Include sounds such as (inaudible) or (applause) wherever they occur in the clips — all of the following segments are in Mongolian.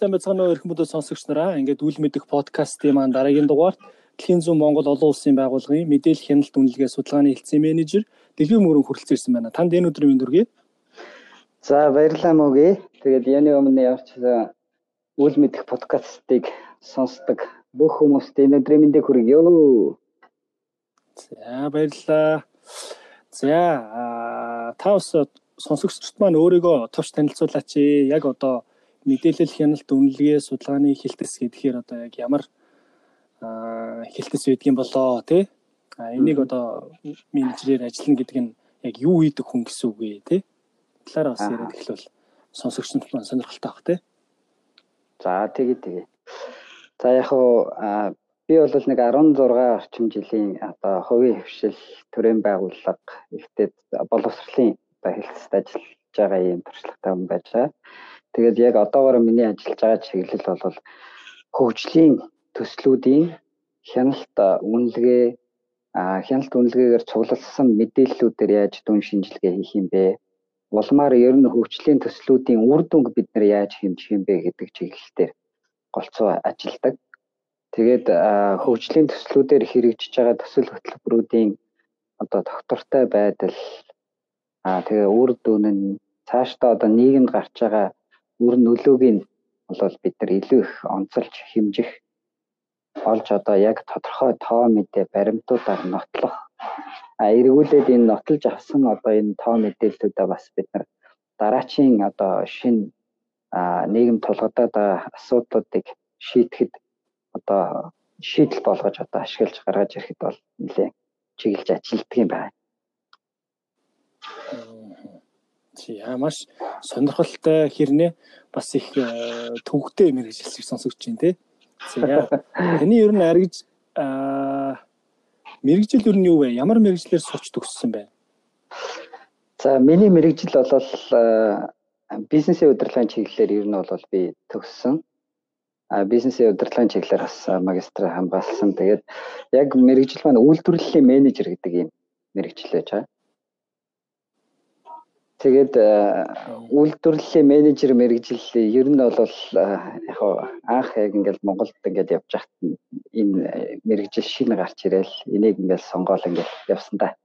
сайн байцгаана уу эрхэм бүдэ сонсогч нараа. Ингээд үл мэдэх подкастын маань дараагийн дугаарт Дэлхийн зүүн Монгол олон улсын байгууллагын мэдээлэл хяналт үнэлгээ судалгааны хэлтсийн менежер Дэлхийн мөрөн хүрэлцэн ирсэн байна. Танд энэ өдрийн мэнд хүргэе. За баярлалаа мөгий. Тэгээд яны өмнө явж үл мэдэх подкастыг сонсдог бүх хүмүүст энэ өдрийн мэндийг хүргье. За баярлалаа. За та бас сонсогчдод маань өөрийгөө товч танилцуулаач. Яг одоо мэдээлэл хяналт үнэлгээ судалгааны хэлтэс гэхээр одоо яг ямар хэлтэс байдгийн болоо тий а энийг одоо менежерээр ажиллана гэдэг нь яг юу хийдэг хүн гэсэн үг ээ тий талаараа бас яриад эхлэвэл сонсогчдод маань сонирхолтой бах тий за тэгээ тэгээ за яг хуу би бол нэг 16 орчим жилийн одоо хувийн хвшил төрийн байгууллага ихтэй боловсролын одоо хэлтсэд ажиллаж байгаа юм туршлагатай хүн байж байгаа. Тэгээд яг одоогоор миний ажиллаж байгаа чиглэл бол хөгжлийн төслүүдийн хяналт үнэлгээ хяналт үнэлгээгээр цуглалсан мэдээллүүдээр яаж дүн шинжилгээ хийх юм бэ? Улмаар ер нь хөгжлийн төслүүдийн үр дүнг бид нар яаж хэмжих юм бэ гэдэг чиглэлээр голцоо ажилладаг. Тэгээд хөгжлийн төслүүдээр хэрэгжиж байгаа төсөл хөтөлбөрүүдийн одоо доктортой байдал аа тэгээ үр дүн нь цаашдаа одоо нийгэмд гарч байгаа үр нөлөөг нь бол бид нар илүү их онцолж хэмжих олж одоо яг тодорхой тоо мэдээ баримтуудаар нотлох а эргүүлээд энэ нотолж авсан одоо энэ тоо мэдээллүүдээ бас бид нар дараачийн одоо шин нийгэм тулгадаад асуудлуудыг шийдэхэд одоо шийдэл болгож одоо ашиглаж гаргаж ирэхэд бол нэлээд чиглэж ажилтдаг юм байна. Яа маш сонирхолтой хэрнээ бас их э, төвөгтэй мэрэгжилсийг сонсогч чинь тий. За таны ер нь аргиж мэрэгжил ер нь юу вэ? Ямар мэрэгжлэр сурч төгссөн бэ? За миний мэрэгжил бол бизнесийн удирдлагын чиглэлээр ер нь бол би төгссөн. А бизнесийн удирдлагын чиглэлээр бас магистр хамгаалсан. Тэгээд яг мэрэгжил маань үйлдвэрлэлийн менежер гэдэг юм байж байгаа. Тэгээд э, үйлдвэрлэлийн менежер мэрэгжил ер нь бол э, яг анх яг ингээл Монголд ингээд явж хат энэ э, мэрэгжил шинэ гарч ирээл энийг ингээл сонгоол ингээл явсан да.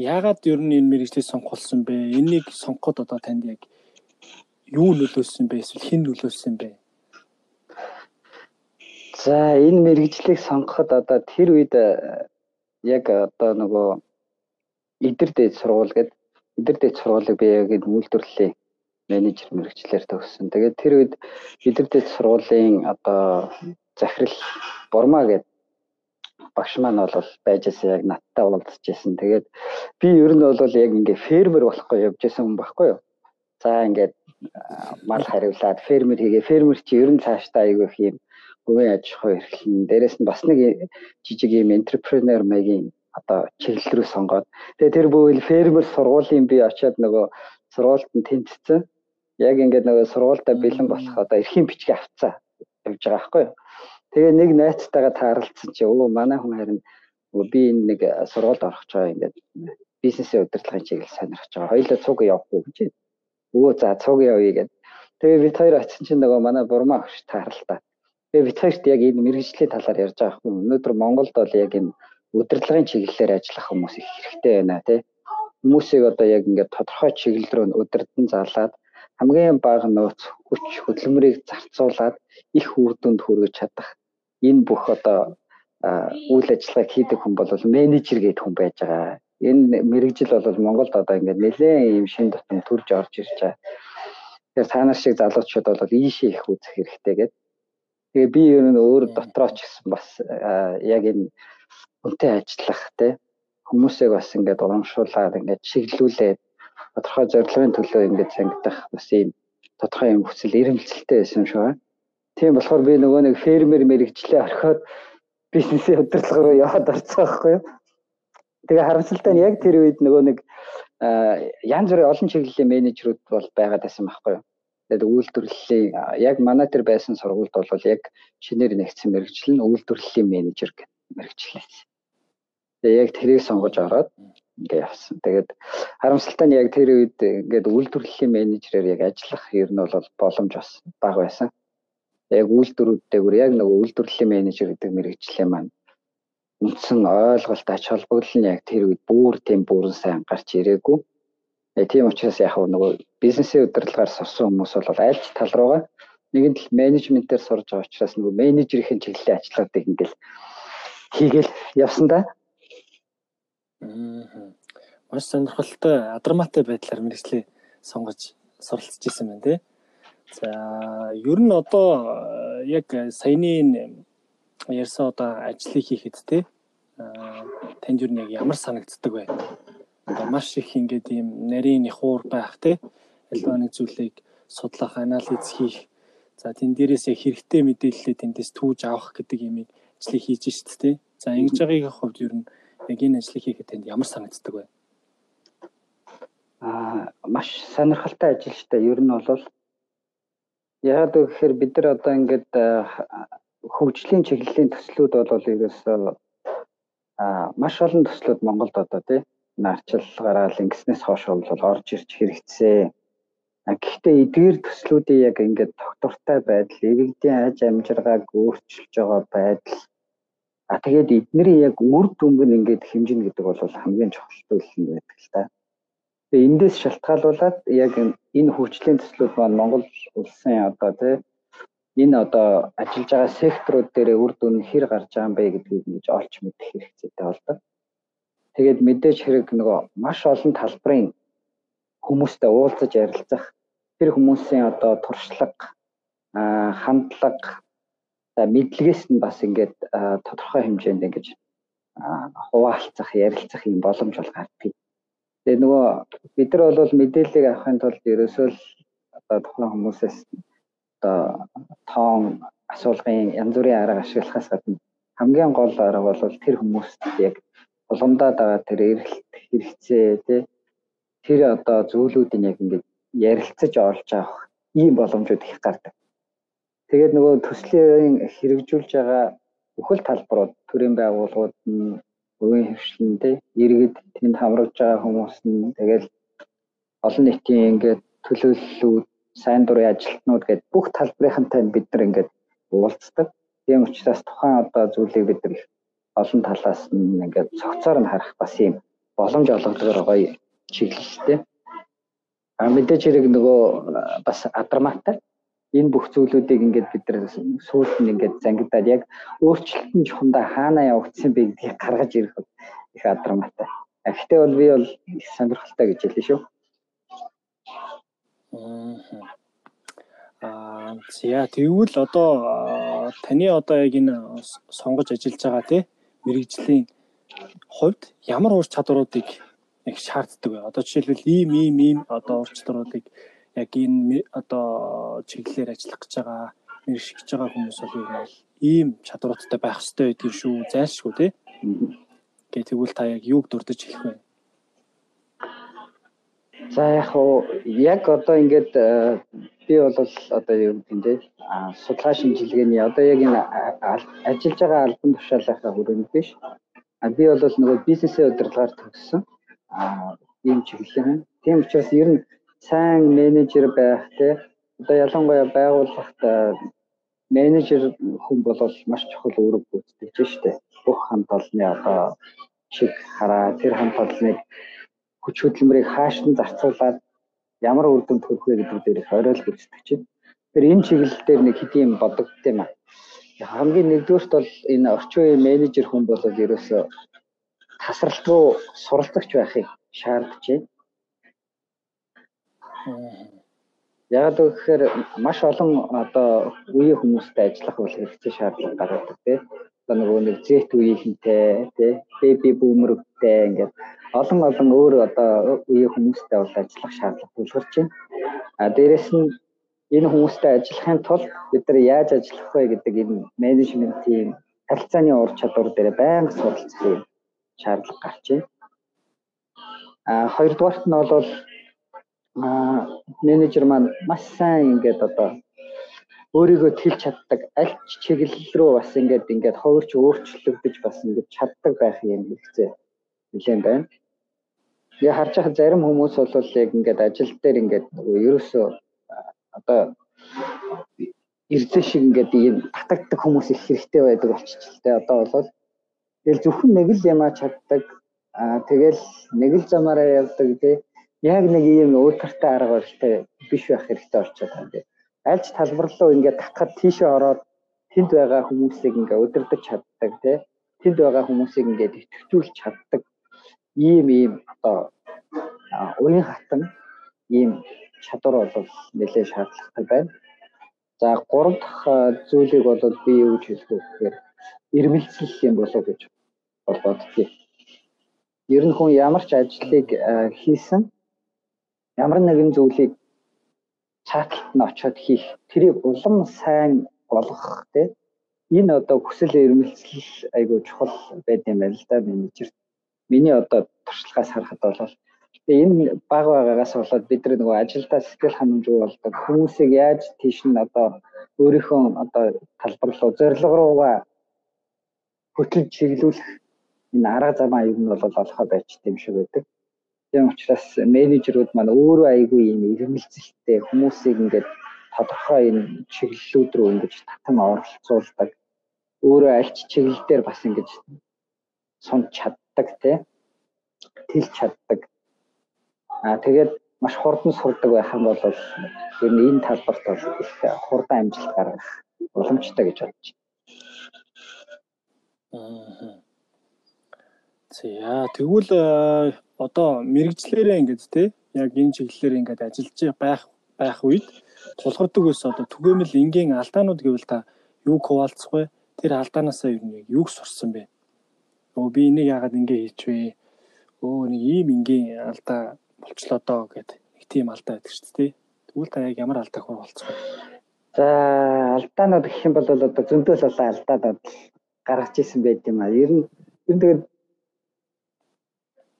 Яагаад ер нь энэ мэрэгжлийг сонгоулсан бэ? Энийг сонгоход одоо танд яг юу нөлөөлсөн бэ? Эсвэл хэн нөлөөлсөн бэ? За энэ мэрэгжлийг сонгоход одоо тэр үед яг одоо нөгөө эдэр дээд сургууль гэдэг эдэр дээд сургуулийг би яг энэ үйлдвэрлэлийн менежер мэрэгчлэр төгссөн. Тэгээд тэр үед эдэр дээд сургуулийн одоо захирал Бурмаа гэдэг багш маань бол байж байсан яг надтай уулзж байсан. Тэгээд би ер нь бол яг ингээ фермер болохгүй явж байсан хүн байхгүй юу. За ингээд мал хариулаад фермер хийгээ. Фермер чи ер нь цаашдаа айгүй их юм хувийн аж ахуй эрхлэн дээрэс нь бас нэг жижиг юм энтерпренер маягийн одоо чиглэл рүү сонгоод тэгээ тэр бүвэл фермер сургуулийн би очиад нөгөө сургуульд нь тэнцсэн. Яг ингээд нөгөө сургуультай бэлэн болох одоо эрхийн бичиг авцаа явж байгаа байхгүй юу. Тэгээ нэг найзтайгаа таарлцсан чи өө манай хүн харин би энэ нэг сургуульд орох гэж байгаа ингээд бизнесийн удирдлагын чиглэл сонирхож байгаа. Хоёулаа цуг явах уу гэж. Өө за цуг явъя гэд. Тэгээ бид хоёр очсон чинь нөгөө манай бурмаа өгч таарлаа. Тэгээ бид хоёрт яг энэ мэрэгжлийн талаар ярьж байгаа хүн. Өнөөдөр Монголд бол яг энэ удирдлагын чиглэлээр ажиллах хүмүүс их хэрэгтэй байна тий. Хүмүүсийг одоо яг ингээд тодорхой чиглэл рүү удирдан залаад хамгийн бага нөөц хүч хөдөлмөрийг зарцуулаад их үр дүнд хүргэж чадах энэ бүх одоо үйл ажиллагааг хийдэг хүн бол менежер гэдэг хүн байж байгаа. Энэ мэрэгжил бол Монголд одоо ингээд нэлээд юм шин тутам төрж орж ирж байгаа. Тэгэхээр цаанаас шиг залуучууд бол ийшээ их үзэх хэрэгтэй гэдэг. Тэгээ би ер нь өөр дотроо ч гэсэн бас яг энэ үнтэй ажиллах те хүмүүсийг бас ингээд урамшуулаад ингээд чиглүүлээд тодорхой зорилгын төлөө ингээд сангидах бас ийм тодорхой юм хүсэл эрмэлзэлтэй байсан юм шиг байна. Тийм болохоор би нөгөө нэг фермер мэрэгчлээ орхиод бизнесийн удирдлага руу яваад орцсон байхгүй юу. Тэгээ харамсалтай нь яг тэр үед нөгөө нэг янз бүрийн олон чиглэлийн менежерүүд бол байгаад байсан байхгүй юу. Тэгээд үйлдвэрлэлийн яг манай тэр байсан сургуульд бол яг шинээр нэгдсэн мэрэгжил нь үйлдвэрлэлийн менежер мэрэгжил байсан. Тэгээ яг тэрийг сонгож ороод ингээ явсан. Тэгээд харамсалтай нь яг тэр үед ингээд үйлдвэрлэлийн менежерээр яг ажиллах ер нь бол боломж бас бага байсан. Яг үйлдвэрүүдтэйгүр яг нөгөө үйлдвэрлэлийн менежер гэдэг мэрэгчлээ маань үндсэн ойлголт ач холбогдол нь яг тэр үед бүр тийм бүрэн сайн гарч ирээгүй. Э тийм учраас яг нөгөө бизнесийн удирдлагаар сурсан хүмүүс бол аль ч тал руугаа нэгэн л менежментээр сурж байгаа учраас нөгөө менежерийн чиглэлийн ажлуудыг ингээл хийгээл явсан да. Маш сонирхолтой адармаатай байдлаар мэрэгчлээ сонгож суралцж ирсэн байна тий. За ер нь одоо э, яг саяны ярьсан одоо ажлыг хийхэд тий танд юу нэг ямар санагддаг вэ? Одоо маш их ингээд ийм нарийн нихуур байх тий альва нэг зүйлийг судлах, анализ хийх. За тэн дээрээс яг хэрэгтэй мэдээлэлээ тэндээс түүж авах гэдэг юмыг ажлыг хийж шít тий. За ингэж байгаагийн хувьд ер нь яг энэ ажлыг хийхэд танд ямар санагддаг вэ? Аа маш сонирхолтой ажил шүү дээ. Ер нь бол яагаад гэхээр бид нар одоо ингээд хөгжлийн чиглэлийн төслүүд бол ерөөсөө аа маш олон төслүүд Монголд одоо тий нарчил гараал ингэснээс хойш бол орж ирж хэрэгцээ. Гэхдээ эдгээр төслүүдийн яг ингээд доктортай байдал, иргэдийн аж амжиргааг өөрчилж байгаа байдал А тэгээд эднэрийн яг үр дүнг нь ингээд хэмжинэ гэдэг бол хамгийн чухал зүйл нь байдаг л та. Тэгээ эндээс шалтгаалуулаад яг энэ хөгжлийн төслүүд маань Монгол улсын одоо тий энэ одоо ажиллаж байгаа секторууд дээр үр дүн хэр гарч байгаа юм бэ гэдгийг ингэж олж мэдэх хэрэгцээтэй болдог. Тэгээд мэдээж хэрэг нөгөө маш олон талбарын хүмүүстэй уулзаж ярилцах тэр хүмүүсийн одоо туршлага хандлага мэдлэгээс нь бас ингээд тодорхой хэмжээнд ингэж хуваалцах, ярилцах юм боломж бол гардыг. Тэгээ нөгөө бид нар бол мэдээллийг авахын тулд ерөөсөө л одоо тухайн хүмүүсээс одоо тоон асуулгын янз бүрийн арга ашиглахаас гадна хамгийн гол арга бол тэр хүмүүст яг уламдаад байгаа тэр эрэлт хэрэгцээ тий тэр одоо зүйлүүдийг яг ингээд ярилцаж олж авах ийм боломжууд их гардаг. Тэгээд нөгөө төслийн хэрэгжүүлж байгаа бүхэл талбарууд төрийн байгууллагууд нь өвийн хөвшлэн тий иргэд тэнд хамруулж байгаа хүмүүс нь тэгэл олон нийтийн ингээд төлөөллүүд сайн дурын ажилтнууд гэдэг бүх талбарынхантай бид нар ингээд уулздаг. Тийм учраас тухайн одоо зүйлийг бид нар олон талаас нь ингээд цогцоор нь харах бас юм боломж олгодгоор гоё чиглэлтэй. А мэдээж хэрэг нөгөө бас адармаатай энэ бүх зүйлүүдийг ингээд бид нар сүүлд нь ингээд зангидаад яг өөрчлөлтөн чухамдаа хаана явагдсан бэ гэдгийг гаргаж ирэх их адраматай. Гэхдээ бол би бол сонирхолтой гэж хэлээ шүү. Аа за тэгвэл одоо таны одоо яг энэ сонгож ажиллаж байгаа тий мэрэгжлийн хувьд ямар ур чадваруудыг их шаарддаг вэ? Одоо жишээлбэл ийм ийм ийм одоо ур чадваруудыг яг энэ одоо чиглэлээр ажиллах гэж байгаа мэрэгшиж байгаа хүмүүс бол ийм чадваруудтай байх хэрэгтэй гэдэг шүү зайлшгүй тий. Гэ тэгвэл та яг юуг дурдж хэлэх вэ? За яг уу яг одоо ингээд э, би бол одоо юу гэдэг нь те судалгаа шинжилгээний одоо яг энэ ажиллаж байгаа албан тушаалынхаа хүрээнд биш. А би бол нөгөө бизнесийн удирдлагаар төгссөн. А ийм чиглэлийн. Тийм учраас ер нь сайн менежер байх те одоо ялангуяа байгууллагт менежер хүн бол маш чухал үүрэг гүйцэтгэж штэ бүх хамт олонны одоо шиг хараа тэр хамт олныг хүч хөдөлмөрийг хааш нь зарцуулаад ямар үр дүнд хүрэх вэ гэдэг дээр их оройл гүйцэтгэж байна. Тэр энэ чиглэл дээр нэг хэдийн бодогдсон юм аа. Хамгийн нэгдүгürt бол энэ орчин үеийн менежер хүн бол ерөөсөө тасралт руу суралцагч байхыг шаардж байна. Яг гэхээр маш олон одоо үеийн хүмүүстэй ажиллах бол хэрэгцээ шаардлага гаргадаг тийм. Одоо нөгөө нэг Z үеийнхэнтэй тийм baby boomer-тэй ингээд олон олон өөр одоо үеийн хүмүүстэй бол ажиллах шаардлага тулгарч байна. А дээрэс нь энэ хүмүүстэй ажиллахын тулд бид нар яаж ажиллах вэ гэдэг энэ менежментийн харилцааны ур чадвар дээр байнга суралцах шаардлага гарч байна. А хоёрдугаарт нь бол аа менежер маань маш сайн ингээд одоо өөрийгөө тэлж чаддаг аль ч чиглэл рүү бас ингээд ингээд ховөрч өөрчлөгдөж бас ингээд чаддаг байх юм хэрэгцээ нэлээд байна. Я харж байгаа зарим хүмүүс бол яг ингээд ажил дээр ингээд ерөөсөө одоо эрдээ шиг ингээд ийм татагддаг хүмүүс их хэрэгтэй байдаг болчихчихлээ. Одоо бол тэгэл зөвхөн нэг л ямаа чаддаг. Аа тэгэл нэг л замаараа явдаг тий. Яг нэг ийм уутартай арга барилтай биш байх хэрэгтэй болчиход байна тий. Альч талбар руу ингээд татхад тийшээ ороод тэнд байгаа хүмүүсийг ингээд удирдах чаддаг тий. Тэнд байгаа хүмүүсийг ингээд итгэвчүүлж чаддаг ийм ийм одоо уян хатан ийм чадвар бол нэлээд шаардлагатай байна. За гурав дахь зүйлийг бол би юу гэж хэлэх вэ гэхээр ирмэлцэл юм болов гэж боддгийг. Ер нь хүн ямар ч ажлыг хийсэн ямар нэгэн зүйлийг цааталт нь очиод хийх. Тэрийг улам сайн болгох тий энэ одоо хүсэл эрмэлзэл айгуу чухал байд юм байна л да менежерт миний одоо туршлагаас харахад бол тэгээ энэ баг байгаагаас болоод бид нөгөө ажилдаа сэтгэл ханамжгүй болдог. Хүмүүсийг яаж тийш нь одоо өөрийнхөө одоо талбар руу зорилго руугаа хөтлөж чиглүүлэх энэ арга замаа нь бол олохоо байчт юм шиг байдаг. Тийм учраас менежерүүд маань өөрөө айгүй юм ирмэлцэлтэй хүмүүсийг ингээд тодорхой энэ чиглэлүүд рүү ингэж татан оролцуулдаг. Өөрөө альч чиглэл дээр бас ингэж сунж чаддаг тий. Тэлж чаддаг. Аа тэгээд маш хурдан сурдаг байх юм бол ер нь энэ талбарт бол их хурдан амжилт гаргах боломжтой гэж бодож байна. Аа. За тэгвэл одоо мэрэгчлэрээ ингээд те яг энэ чиглэлээр ингээд ажиллаж байх байх үед тулгардаг ус одоо түгээмэл энгийн алдаанууд гэвэл та юуг хуваалцах вэ? Тэр алдаанаасаа ер нь юуг сурсан бэ? Өө би энийг яагаад ингэ хийчихвэ? Өө нэг ийм энгийн алдаа болчлоо доо гэд нэг тийм алдаа байдаг шүү дээ. Тэгвэл та яг ямар алдаа хуваалцах вэ? За алдаанууд гэх юм бол одоо зөндөөл болоо алдаадад гаргаж исэн байт юм а. Ер нь ер нь тэгээд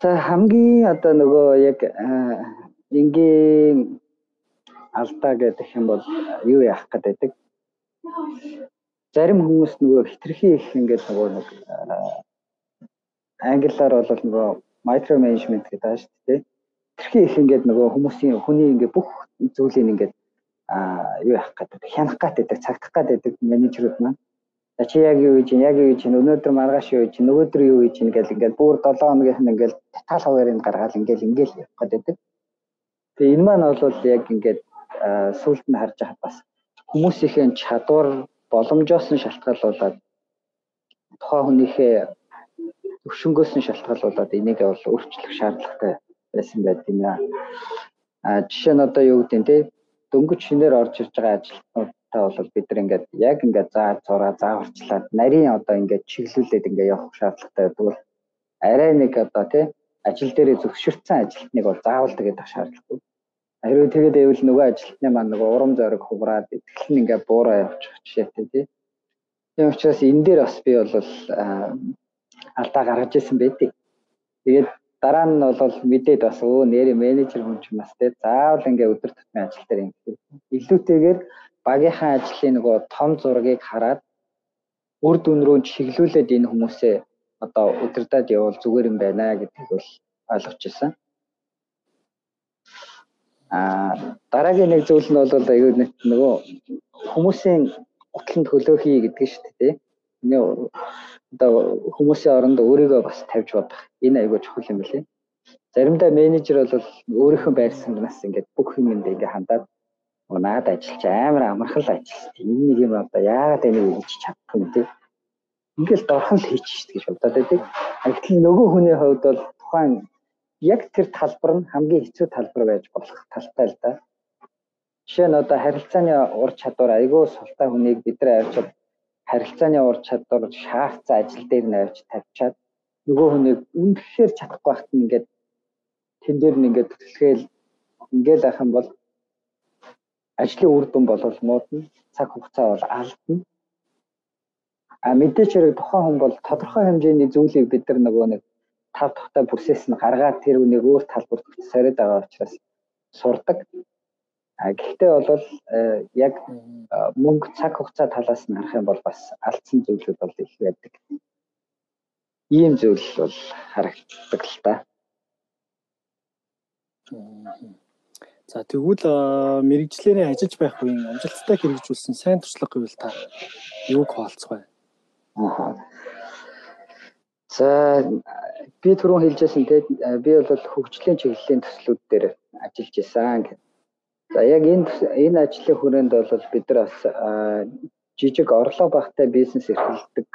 За хамгийн одоо нөгөө яг энгийн алдаа гэдэг юм бол юу яах гэдэг. Зарим хүмүүс нөгөө хитрхи их ингээд нөгөө нэг англиар бол нөгөө micro management гэдэг шүү дээ. Хитрхи их ингээд нөгөө хүмүүсийн хүний ингээд бүх зүйлийг ингээд а юу яах гэдэг хянах гэдэг цагтах гэдэг менежерүүд маань чи яг юу хийж яг юу хийж өнөөдөр маргааш юу хийж нөгөөдөр юу хийж ингээл ингээл бүр 7 хоногийнх нь ингээл татал хуваарийг гаргаад ингээл ингээл явах гэдэг. Тэгээ энэ маань бол яг ингээд сүулт нь харж хахад бас хүмүүсийн чадвар боломжоос нь шалтгаалуулаад тухайн хүнийхээ төвшнгөөс нь шалтгаалуулаад энийг бол өөрчлөх шаардлагатай байсан байт юм аа. А жишээ нь одоо юу гэдэг нь те дөнгөж шинээр орж ирж байгаа ажилтнууд та бол бид нар ингээд яг ингээд заа зураа зааварчлаад нарийн одоо ингээд чиглүүлээд ингээд явах шаардлагатай байдаг бол арай нэг одоо тий ажил дээрээ зөвшөөрсөн ажилтныг бол заавал тэгээд авах шаардлагагүй. Хэрвээ тэгээд байвал нөгөө ажилтны маань нөгөө урам зориг хугараад итгэл нь ингээд буураа явчих жишээтэй тий. Тийм учраас энэ дээр бас би бол алдаа гаргаж ирсэн байдгийг. Тэгээд дараа нь бол мэдээд бас өө нэр менежер хүн ч бас тий заавал ингээд өдөр тутмын ажил дээр ингээд илүүтэйгээр багийнхаа ажлын нөгөө том зургийг хараад үр дүн рүү чиглүүлээд энэ хүмүүсээ одоо удирдах явал зүгээр юм байна гэдгийг бол ойлгож ирсэн. Аа дараагийн нэг зүйл нь бол аюу нөгөө хүмүүсийн гутланд хөлөөхий гэдэг шүү дээ. Энэ одоо хүмүүсийн оронд өөрийгөө бас тавьж бодох. Энэ аюу чухал юм билээ. Заримдаа менежер бол өөрийнхөө байрсан нас ингээд бүх юмд ингээ хандаад наад ажиллаж амар амархан л ажиллаж. Энэ нэг юм одоо яагаад энийг хийж чадахгүй юм те. Ингээл дорхон л хийчих гэж бодоод байдаг. Гэтэл нөгөө хүний хувьд бол тухайн яг тэр талбар нь хамгийн хэцүү талбар байж болох талтай л да. Жишээ нь одоо харилцааны ур чадвар айгүй султай хүнийг бид нар авчид харилцааны ур чадвар шаардсан ажил дээр нь авч тавьчаад нөгөө хүнийг үнэхээр чадахгүй байхад нь ингээд тэн дээр нь ингээд төлөөл ингээл ах юм бол ажлын үр дүн болол муудна, цаг хугацаа бол алдна. А мэдээч хэрэг тухайн хүн бол тодорхой хэмжээний зүйлийг бид нар нөгөө нэг тав тухтай процесс нь гаргаад тэр үнийг өөр талбарт сорид байгаа учраас сурдаг. А гэхдээ бол э, яг мөнгө цаг хугацаа талаас нь харах юм бол бас алдсан зүйлүүд бол их байдаг. Ийм зүйл бол харагддаг л та. За тэгвэл мэрэгчлэрээ ажиллаж байх үеийн амжилттай хэрэгжүүлсэн сайн туршлага гэвэл та юуг хаалцах вэ? Аа. За би түрүүн хэлжсэн те би бол хөгжлийн чиглэлийн төслүүд дээр ажиллаж исэн гэх. За яг энэ энэ ажлын хүрээнд бол бид нар бас жижиг орлого багтай бизнес эрхэлдэг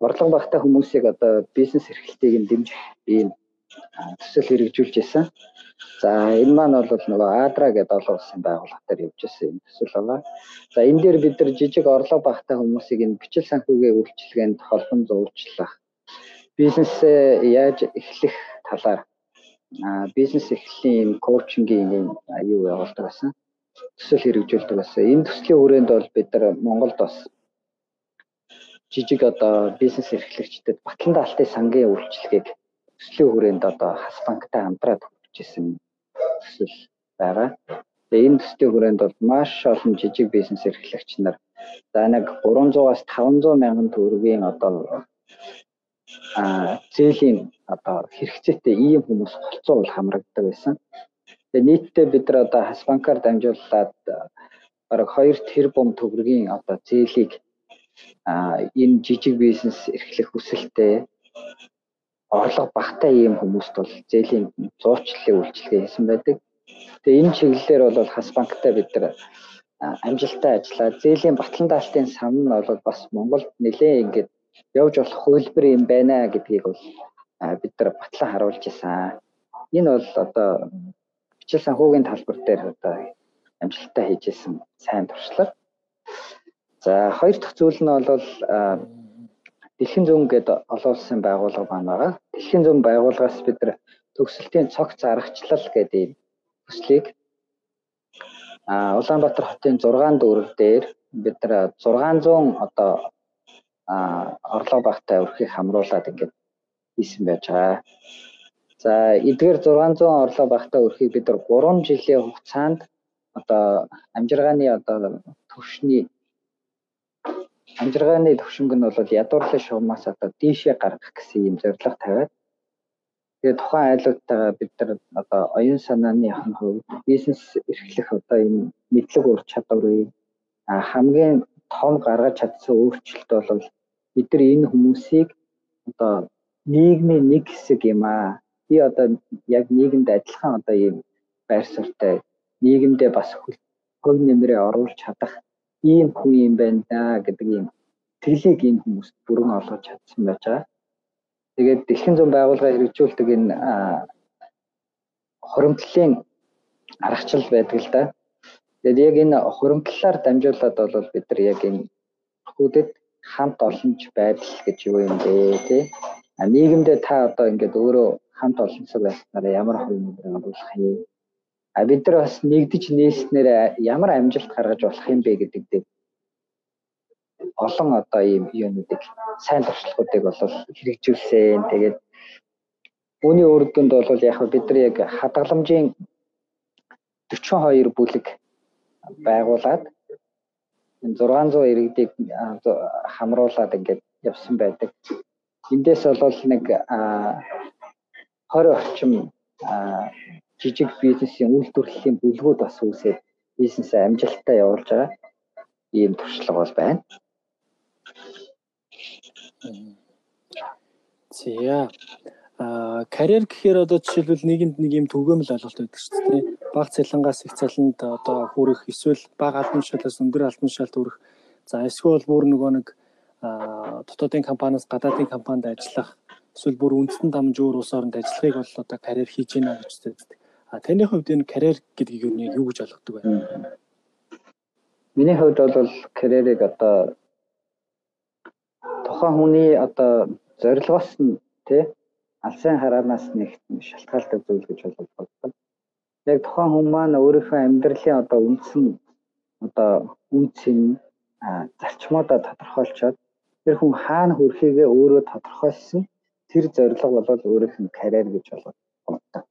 орлого багтай хүмүүсийг одоо бизнес эрхлэлтийг нь дэмжих ийм төсөл хэрэгжүүлж исэн. За энэ маань бол нөгөө Адра гэдэг олон улсын байгууллагатаар явж ирсэн юм төсөл байна. За энэ дээр бид нар жижиг орлого багтай хүмүүсийг энэ бичил санхүүгийн үйлчилгээнд холбон зуруучлах бизнесээ яаж эхлэх талаар бизнес эхлэлийн коучингийн юм юу явуулдаг байсан. Төсөл хэрэгжүүлдэг байсан. Энэ төслийн хүрээнд бол бид нар Монголд бас жижиг одоо бизнес эрхлэгчдэд батлан даалтын сангийн үйлчилгээг төслийн хүрээнд одоо хас банктай хамтраад өгчээсэн төсөл байгаа. Тэгээ энэ төслийн хүрээнд бол маш олон жижиг бизнес эрхлэгч нар за нэг 300-аас 500 мянган төгрөгийн одоо а зээлийн одоо хэрэгцээтэй ийм хүмүүс болцоол хамрагддаг байсан. Тэгээ нийтдээ бид нар одоо хас банкар дамжуулаад бараг 2 тэрбум төгрөгийн одоо зээлийг энэ жижиг бизнес эрхлэх хүсэлтэй орлого багтай ийм хүмүүст бол зээлийн зуучлалын үйлчилгээ хийсэн байдаг. Тэгээ энэ чиглэлээр бол хас банктай бид нар амжилттай ажиллаад зээлийн батлан даалтын сан нь бол бас Монголд нэлээд ингээд явж болох хөлбөр юм байна гэдгийг бол бид нар батлан харуулж исэн. Энэ бол одоо бичил санхүүгийн талбар дээр одоо амжилттай хийж исэн сайн туршлага. За хоёр дахь зүйл нь бол Дэлхийн зүүн гэдэг олон улсын байгууллага маань байгаа. Дэлхийн зүүн байгууллагаас бид нар төгсөлтийн цогц аргачлал гэдэг төслийг а Улаанбаатар хотын 6 дүүрэг дээр бид нар 600 одоо орлого багтай өрхийг хамруулад ингээд хийсэн байж байгаа. За эдгээр 600 орлого багтай өрхийг бид нар 3 жилийн хугацаанд одоо амжиргааны одоо төвшний амжиргааны төвшинг нь бол ядуурлын шугамаас одоо дийшээ гаргах гэсэн юм зорилго тавиад тэгээ тухайн айлуудтайгаа бид нар одоо оюун санааны хувь бизнес эрхлэх одоо энэ мэдлэг ур чадварыг хамгийн том гаргаж чадсан өөрчлөлт бол бид нар энэ хүмүүсийг одоо нийгмийн нэг хэсэг юм аа. Би одоо яг нийгэмд адилхан одоо ийм байр суурьтай нийгэмдээ бас хөг нэмрээ оруулж чадах ийм хүн юм байна да гэдэг ийм тэглийг энэ хүмүүс бүрэн олгож чадсан байж байгаа. Тэгээд дэлхийн зүүн байгууллага хэрэгжүүлдэг энэ хуримтлалын аргачлал байдаг л да. Тэгээд яг энэ хуримтлалаар дамжуулаад бол бид нар яг энэ хүүдэд хамт олонч байдал гэж юу юм бэ тий. Нийгэмдээ та одоо ингээд өөрөө хамт олонцог байснараа ямар нэмрээ оруулах юм А бид нар бас нэгдэж нээснээр ямар амжилт гаргаж болох юм бэ гэдэг дээр олон одоо ийм юунуудыг сайн туршлагуудыг бол хэрэгжүүлсэн. Тэгээд үүний үр дүнд бол яг бид нар яг хадгаламжийн 42 бүлэг байгуулад энэ 600 иргэдийг хамруулад ингээд явсан байдаг. Эндээс бол нэг 20 орчим жижиг бизнесийн үйлдвэрлэлийн бүлгүүд бас үүсээд бизнесээ амжилттай явуулж байгаа ийм туршлага бол байна. За а карьер гэхээр одоо жишээлбэл нийгэмд нэг юм төгөөмөл ойлголт байдаг шүү дээ. Баг цалингаас их цалинд одоо хүрэх эсвэл бага албан тушаалаас өндөр албан тушаалд хүрэх. За эсвэл бүр нөгөө нэг дотоодын компаниас гадаадын компанид ажиллах эсвэл бүр үндэстэн дамж өөр улс оронд ажиллахыг бол одоо карьер хийж гинэ гэж үздэг. А таны хувьд энэ карьер гэдгийг юу гэж ойлгодог вэ? Миний хувьд бол карьерийг одоо тухайн хүний одоо зорилгоос нь тий алсын хараанаас нэг шалтгаалдаг зүйл гэж боддог. Яг тухайн хүн маань өөрийнхөө амьдралын одоо үндсэн одоо үнцэн зарчмуудаа тодорхойлцоод тэр хүн хаана хүрэхийгээ өөрөө тодорхойлсон тэр зорилго бол өөрийнх нь карьер гэж боддог.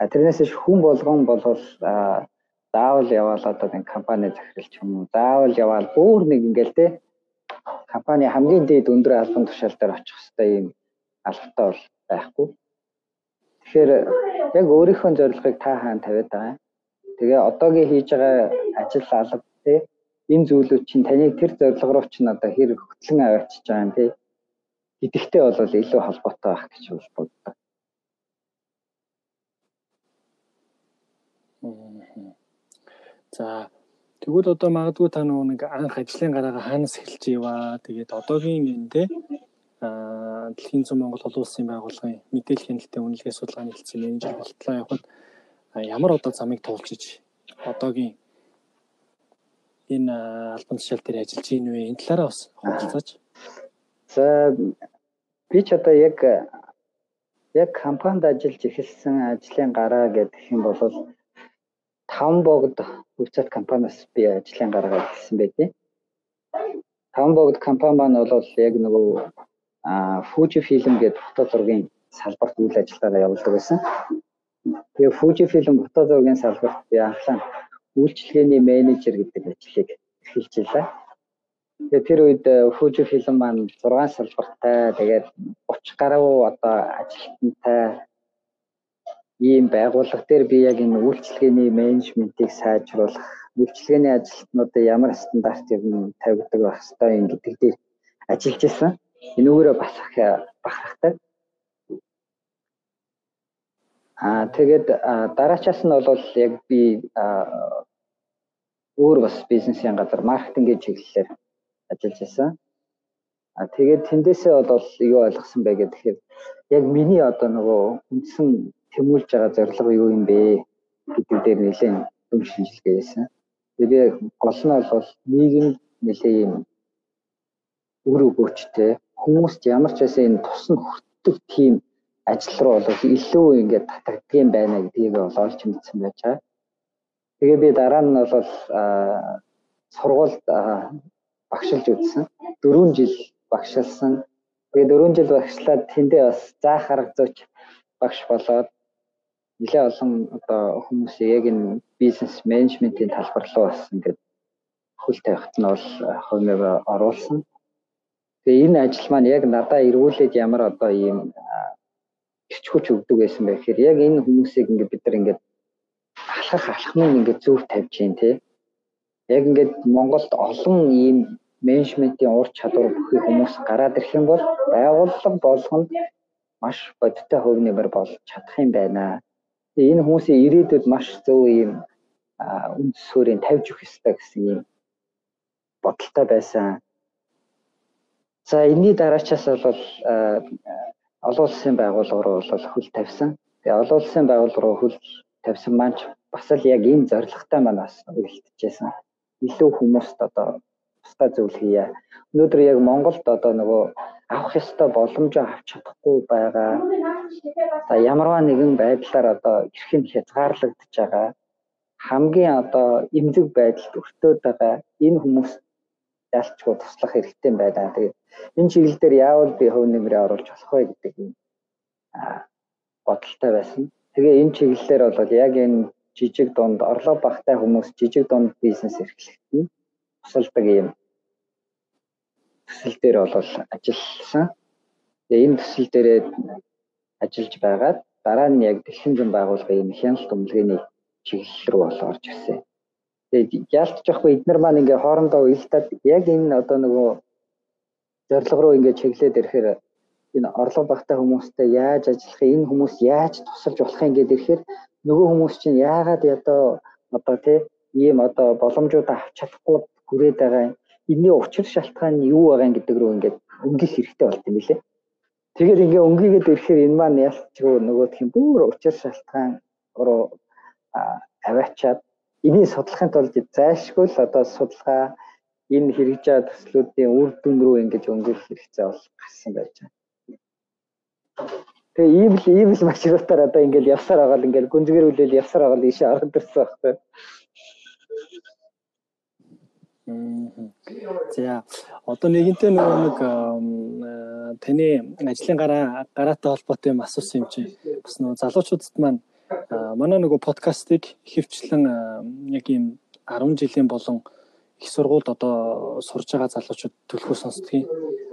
А тэрнээс хүн болгон болвол заавал яваал одоо нэг компани захиралч юм уу заавал яваал бүр нэг ингээл те компани хамгийн дээд өндөр албан тушаал дээр очих хэвээр ийм албатай бол байхгүй. Тэгэхээр яг өөрийнхөө зорилгыг та хаана тавиад байгаа. Тэгээ одоогийн хийж байгаа ажил алба тий энэ зүйлүүд чинь таны тэр зорилго руу чинь одоо хэр хөтлөн аваачиж байгаа юм тий. Гэдэгтэй бол илүү холбоотой байх гэж боддог. За тэгвэл одоо магадгүй та нэг анх ажлын гараагаа хаанаас эхэлж иваа тэгээд одоогийн энэ те дэлхийн зүүн Монгол олон улсын байгууллагын мэдээлэл хяналтын үнэлгээ судалгааны хэлтсийн менежер болтлоо явахад ямар одоо замыг туулж иж одоогийн энэ албан тушаал дээр ажиллаж ийн вэ? Энэ талаараа бас хуваалцаач. За би ч одоо яг яг компанид ажиллаж эхэлсэн ажлын гараа гэдэг юм бол таван богд хувьцаат компаниас би ажлын гараагаа эхэлсэн байдیں۔ Таван богд компани маань бол яг нөгөө Fuji Film гэдэг фото зургийн салбарт үйл ажиллагаагаа явуулдаг байсан. Тэгээ Fuji Film фото зургийн салбарт би анхлаа үйлчлэгээний менежер гэдэг ажлыг эхэлчихлээ. Тэгээ тэр үед Fuji Film маань 6 салбартай тэгээд 30 гаруй одоо ажилтнтай ийм байгууллага дээр би яг энэ үйлчлэгээний менежментийг сайжруулах, үйлчлэгээний ажилтнуудад ямар стандарт юм тавигддаг байх ёстой юм гэдэг дээр ажиллаж исэн. Энүүгээрээ бас бахархдаг. Аа тэгээд дараачаас нь бол яг би өөр бас бизнесийн газар маркетингийн чиглэлээр ажиллаж байсан. А тэгээд тэндээсээ бол юу ойлгосон бэ гэхээр яг миний одоо нөгөө үндсэн тэмүүлж байгаа зорилго юу юм бэ гэдэг дээр нэлээд юм шинжилгээ хийсэн. Тэгээ гол нь бол нийгэмд нэлээд юм үр өгөөчтэй хүмүүст ямар ч байсан энэ тусна хүртдэг тийм ажил руу бол илүү ингээд татагддаг юм байна гэдгийг бол олж мэдсэн байж байгаа. Тэгээ би дараа нь бол сургуульд багшилж үзсэн. 4 жил багшилсан. Тэгээ 4 жил багшлаад тэндээ бас заах арга зүйч багш болоод нэлээ олон одоо хүмүүсийг яг энэ бизнес менежментийн талбар руу бас ингээд хөл тавихт нь бол хувьмаа оруулсан. Тэгээ энэ ажил маань яг надаа эргүүлээд ямар одоо ийм хүч өгдөг байсан бэ гэхээр яг энэ хүмүүсийг ингээд бид нар ингээд алхах алхмыг ингээд зөв тавьж гин тий. Яг ингээд Монголд олон ийм менежментийн ур чадвар бүхий хүмүүс гараад ирэх юм бол байгууллага болгонд маш бодиттой хөв нэмэр болж чадах юм байна. Энэ хүмүүсийн ирээдүйд маш зөв ийм үнд суурийг тавьж өгөх ёстой гэсэн ийм бодолтой байсан. За энэний дараачаас бол олон улсын байгууллага руу бол хөл тавьсан. Тэгээ олон улсын байгууллага руу хөл тавьсан маань бас л яг энэ зорилготой манаас үлдчихсэн. Илүү хүмүүст одоо тусдаа зүйл хийе. Өнөөдөр яг Монголд одоо нөгөө авах ёстой боломжоо авч чадахгүй байгаа. За ямарваа нэгэн байдлаар одоо эрхэн хязгаарлагдж байгаа. Хамгийн одоо эмзэг байдалд өртөөд байгаа энэ хүмүүс ялчгүй туслах хэрэгтэй байна. Тэгээд энэ чиглэл дээр яавал би хөв нэмрээ оруулж болох вэ гэдэг юм бодолтой байсан. Тэгээ энэ чиглэлээр бол яг энэ жижиг дунд орлого багтай хүмүүс жижиг дунд бизнес эрхлэхэд нь тусалдаг юм төсөл дээр бол ажилласан. Тэгээ энэ төсөл дээрээ ажиллаж байгаад дараа нь яг дэлхийн зам байгууллагын хяналт өмлөгийн чиглэл рүү бол орж ирсэн. Тэгээд яалтч явахгүй эднэр маань ингээ хоорондоо уялдаад яг энэ одоо нөгөө зорилго руу ингээ чиглээд ирэхээр энэ орлого багтай хүмүүстэй яаж ажиллах энэ хүмүүс яаж тусалж болох юм гэдэг ирэхээр нөгөө хүмүүс чинь яагаад одоо одоо тий ийм одоо боломжуудаа авч чадахгүй хүрээд байгаа юм? Энэний учир шалтгаан нь юу байгаа гэдэг рүү ингээд өнгөх хэрэгтэй болт юм билэ. Тэгээд ингээ өнгийгээд ирэхээр энэ маань ялчгүй нөгөөх юм. Бүр учир шалтгаан руу аваачаад энийг судлахын тулд зайлшгүй л одоо судалгаа энэ хэрэгжиж байгаа төслүүдийн үр дүн рүү ингэж өнгөх хэрэгцээ бол гарсан байж байгаа. Тэгээ ийм л ийм л маршрутаар одоо ингээд явсаар байгаа л ингээд гүнзгэрүүлэл явсаар байгаа л ийшээ ороод ирсэн байхгүй. За одоо нэгэнтээ нөгөө нэг таны ажлын гараа гараатай холбоотой юм асуусан юм чи бас нөгөө залуучуудад маань манай нөгөө подкастыг хөвчлэн яг ийм 10 жилийн болон их сургуульд одоо сурж байгаа залуучууд төлхөө сонсдгийг.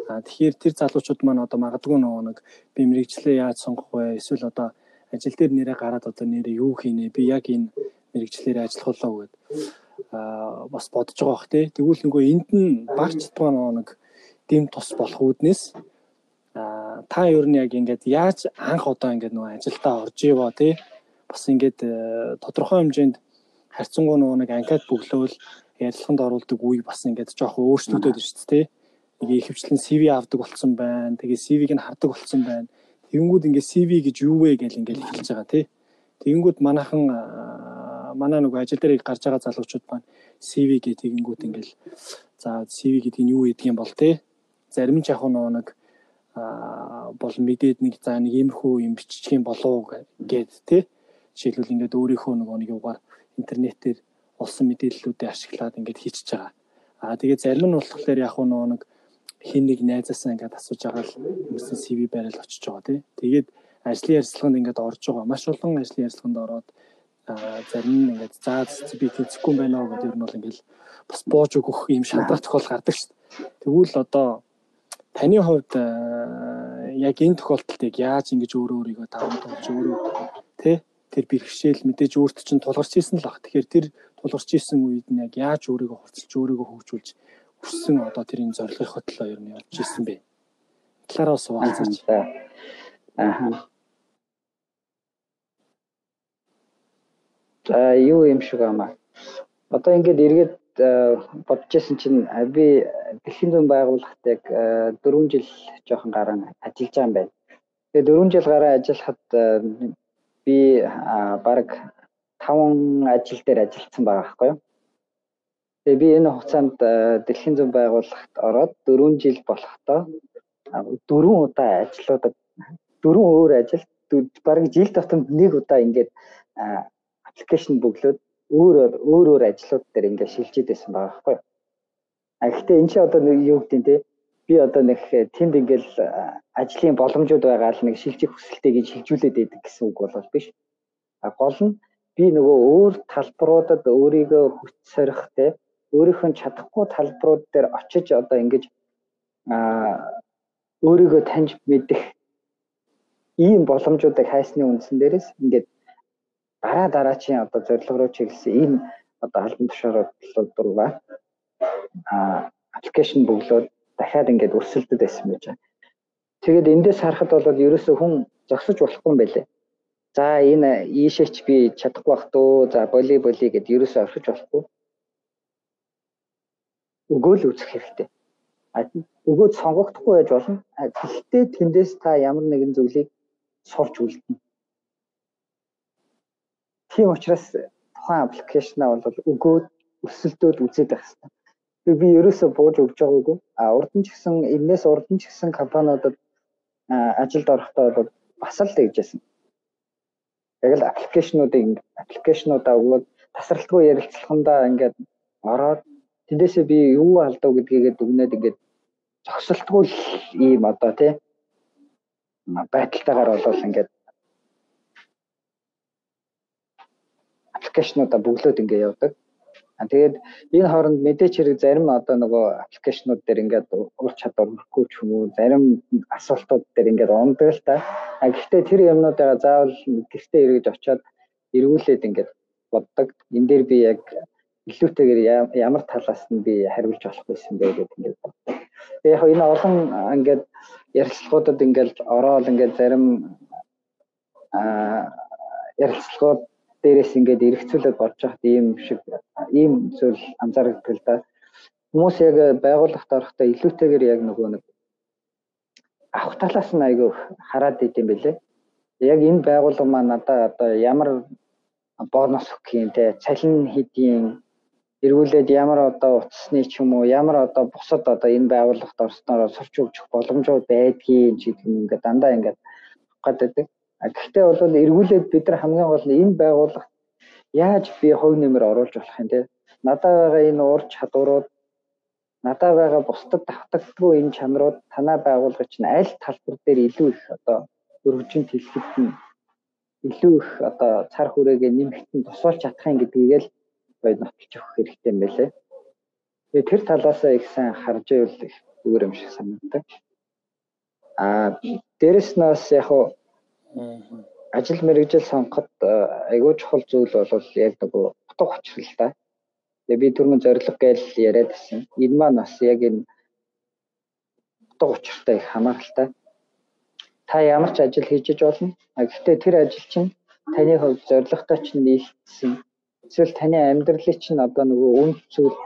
А тэгэхээр тэр залуучууд маань одоо магадгүй нөгөө нэг би мэрэгчлээ яаж сонгох вэ? Эсвэл одоо ажил дээр нэрээ гараад одоо нэрээ юу хийнэ би яг энэ мэрэгчлэрээ ажиллах болоо гэд аа бас бодож байгаа бах тий. Тэгвэл нөгөө энд нь багч тухайн нэг дэм тус болох үүднээс аа та ер нь яг ингээд яаж анх одоо ингээд нөгөө ажилдаа орж иваа тий. Бас ингээд э, тодорхой хэмжээнд харьцангуй нөгөө нэг анкет бөглөөл ярилцлаганд оруулдаг үе бас ингээд жоох өөрчлөгдөд байна шүү дээ тий. Нэг ихэвчлэн CV авдаг болсон байна. Тэгээ CV-г нь хардаг болсон байна. Тэгэнгүүт ингээд CV гэж юу вэ гэж ингээд хэлж байгаа тий. Тэгэнгүүт манайхан манай нөгөө ажил дээр гарч байгаа залуучууд маань CV гээ тэгэнгүүт ингээл за CV гэдэг нь юу гэдэг юм бол те зарим нь яг нэг а бол мэдээд нэг за нэг иймэрхүү юм бичих юм болов гэд те жишээлбэл ингээд өөрийнхөө нөгөө нэг юугаар интернетээр олсон мэдээллүүдээ ашиглаад ингээд хийчихэж байгаа. Аа тэгээд зарим нь болохоор яг нөгөө нэг хин нэг найзаасаа ингээд асууж байгаа л юмсан CV барайл очиж байгаа тий. Тэгээд ажлын ярилцлаганд ингээд орж байгаа. Маш олон ажлын ярилцлаганд ороод зарим нь ингээд заа би тэнцэхгүй байна уу гэдэг нь бол ингээд бас бууж өгөх юм шалгах тохиол гардаг шүү дээ. Тэгвэл одоо таны хувьд яг энэ тохиолдолд яаж ингэж өөрөө өөрийгөө даван туулж өөрөө тэ тэр бэрхшээл мэдээж өөрт чинь тулгарч ийсэн л баг. Тэгэхээр тэр тулгарч ийсэн үед нь яг яаж өөрийгөө хурцлж өөрийгөө хөгжүүлж өссөн одоо тэр энэ зорилгын хөтлөө ер нь явж ийсэн бэ? Талаараас хуваалцаач. Аа. За юу юм шиг амаа. Одоо ингээд эргээд бодож исэн чинь би дэлхийн зүүн байгууллагт яг 4 жил жоохон гарan ажиллаж байгаа юм байна. Тэгээ 4 жил гарan ажиллахад би баг 5 ажил дээр ажилласан байгаа байхгүй юу? Тэгээ би энэ хугацаанд дэлхийн зүүн байгууллагт ороод 4 жил болохдоо 4 удаа ажлуудад 4 өөр ажил баг жил тутамд нэг удаа ингээд аппликейшн бөглөөд өөр өөр өөр ажлууд дээр ингээд шилжиж байсан байгаа байхгүй юу. А гэхдээ энэ чинь одоо юу гэдэг те би одоо нэг тэнд ингээл ажлын боломжууд байгаа л нэг шилжих хүсэлтэй гэж шилжүүлээд байдаг гэсэн үг бол биш. А гол нь би нөгөө өөр талбаруудад өөрийгөө хүч сорих те өөрийнхөө чадахгүй талбарууд дээр очиж одоо ингэж а өөрийгөө таньж мэдэх ийм боломжуудыг хайсны үндсэн дээрээс ингээд дараа дараачийн одоо зорилго руу чиглэсэн энэ одоо албан тушаалууд руугаа а аппликейшн бөглөөд дахиад ингээд өрсөлдөд байсан байж байгаа. Тэгээд эндээс харахад бол ерөөсөө хүн зогсож болохгүй юм байлээ. За энэ ийшээч би чадахгүй бах дөө. За боли боли гэд ерөөсөө орхиж болохгүй. Өгөөл үүсэх хэрэгтэй. А өгөөд сонгогдохгүй байж болно. Гэхдээ тэндээс та ямар нэгэн зүйлийг сурч үлдэнэ. Тийм учраас тухайн аппликейшнаа бол өгөөд өсөлтөөд үзээд байх хэрэгтэй. Би ерөөсөө бууж өгж байгаагүй. А урд нь ч гэсэн энэс урд нь ч гэсэн компаниудад ажилд орохдоо бол бас л тэгжсэн. Яг л аппликейшнуудыг аппликейшнуудаа өгөөд тасралтгүй ярилцлагандаа ингээд ороод тэндээсээ би юу алдав гэдгийг дүгнээд ингээд зогсолтгүй ийм одоо тий байдалтайгаар болол ингээд аппликейшнуудаа бөглөөд ингээ явдаг. А тэгээд энэ хооронд мэдээч хэрэг зарим одоо нөгөө аппликейшнууд дээр ингээд ур чадвар өрөхгүй ч юм уу зарим асуултууд дээр ингээд ундаг л та. А гэхдээ тэр юмнуудаа заавал гэртээ эргэж очиод эргүүлээд ингээд боддог. Энд дээр би яг илүүтэйгээр ямар талаас нь би хариулж болох байсан бэ гэдэг ингээд боддог. Тэгээ яг энэ олон ингээд ярилцлагуудад ингээд ороод ингээд зарим а ярилцлагууд дээрээс ингээд эргцүүлээд болж байхад ийм шиг ийм зүйл анзаардаг л да. Хүмүүс яг байгууллагт орохдоо илүүтэйгээр яг нөгөө нэг авах талаас нь айгүй хараад идэм бэлээ. Яг энэ байгууллага маань надаа одоо ямар бонус өгөх юм те цалин хэдийн эргүүлээд ямар одоо утасны ч юм уу ямар одоо бусад одоо энэ байгууллагт орсноор сурч өгчих боломжууд байдгийг ч гэдэг юм ингээд дандаа ингээд гаддаг. Гэхдээ бол эргүүлээд бид нар хамгийн гол нь энэ байгууллагт яаж би хувь нэмэр оруулж болох юм те. Надад байгаа энэ ур чадварууд надад байгаа бусдад давтагдгүй энэ чанарууд танай байгууллага чинь аль талбар дээр илүү их одоо өргөжинд хэлэхэд нь илүү их одоо цар хүрээгээ нэмэхтэн тусалж чадах юм гэдгийг л гоё нотолж өгөх хэрэгтэй юм байлээ. Тэгээ тэр талаасаа их сайн харж их зүгээр юм шиг санагдав. Аа дээрэс нь бас яг ажил мэрэгжил сонгоход айгүй чухал зүйл бол яг нөгөө утга учир л да. Тэгээ би түрүүн зориг гээл яриад байсан. Энэ маань бас яг энэ утга учиртай их хамааралтай. Та ямар ч ажил хийж болно. Гэхдээ тэр ажил чинь таны хувьд зоригтой чинь нийлсэн. Эсвэл таны амьдралыг чинь одоо нөгөө үнд зүйл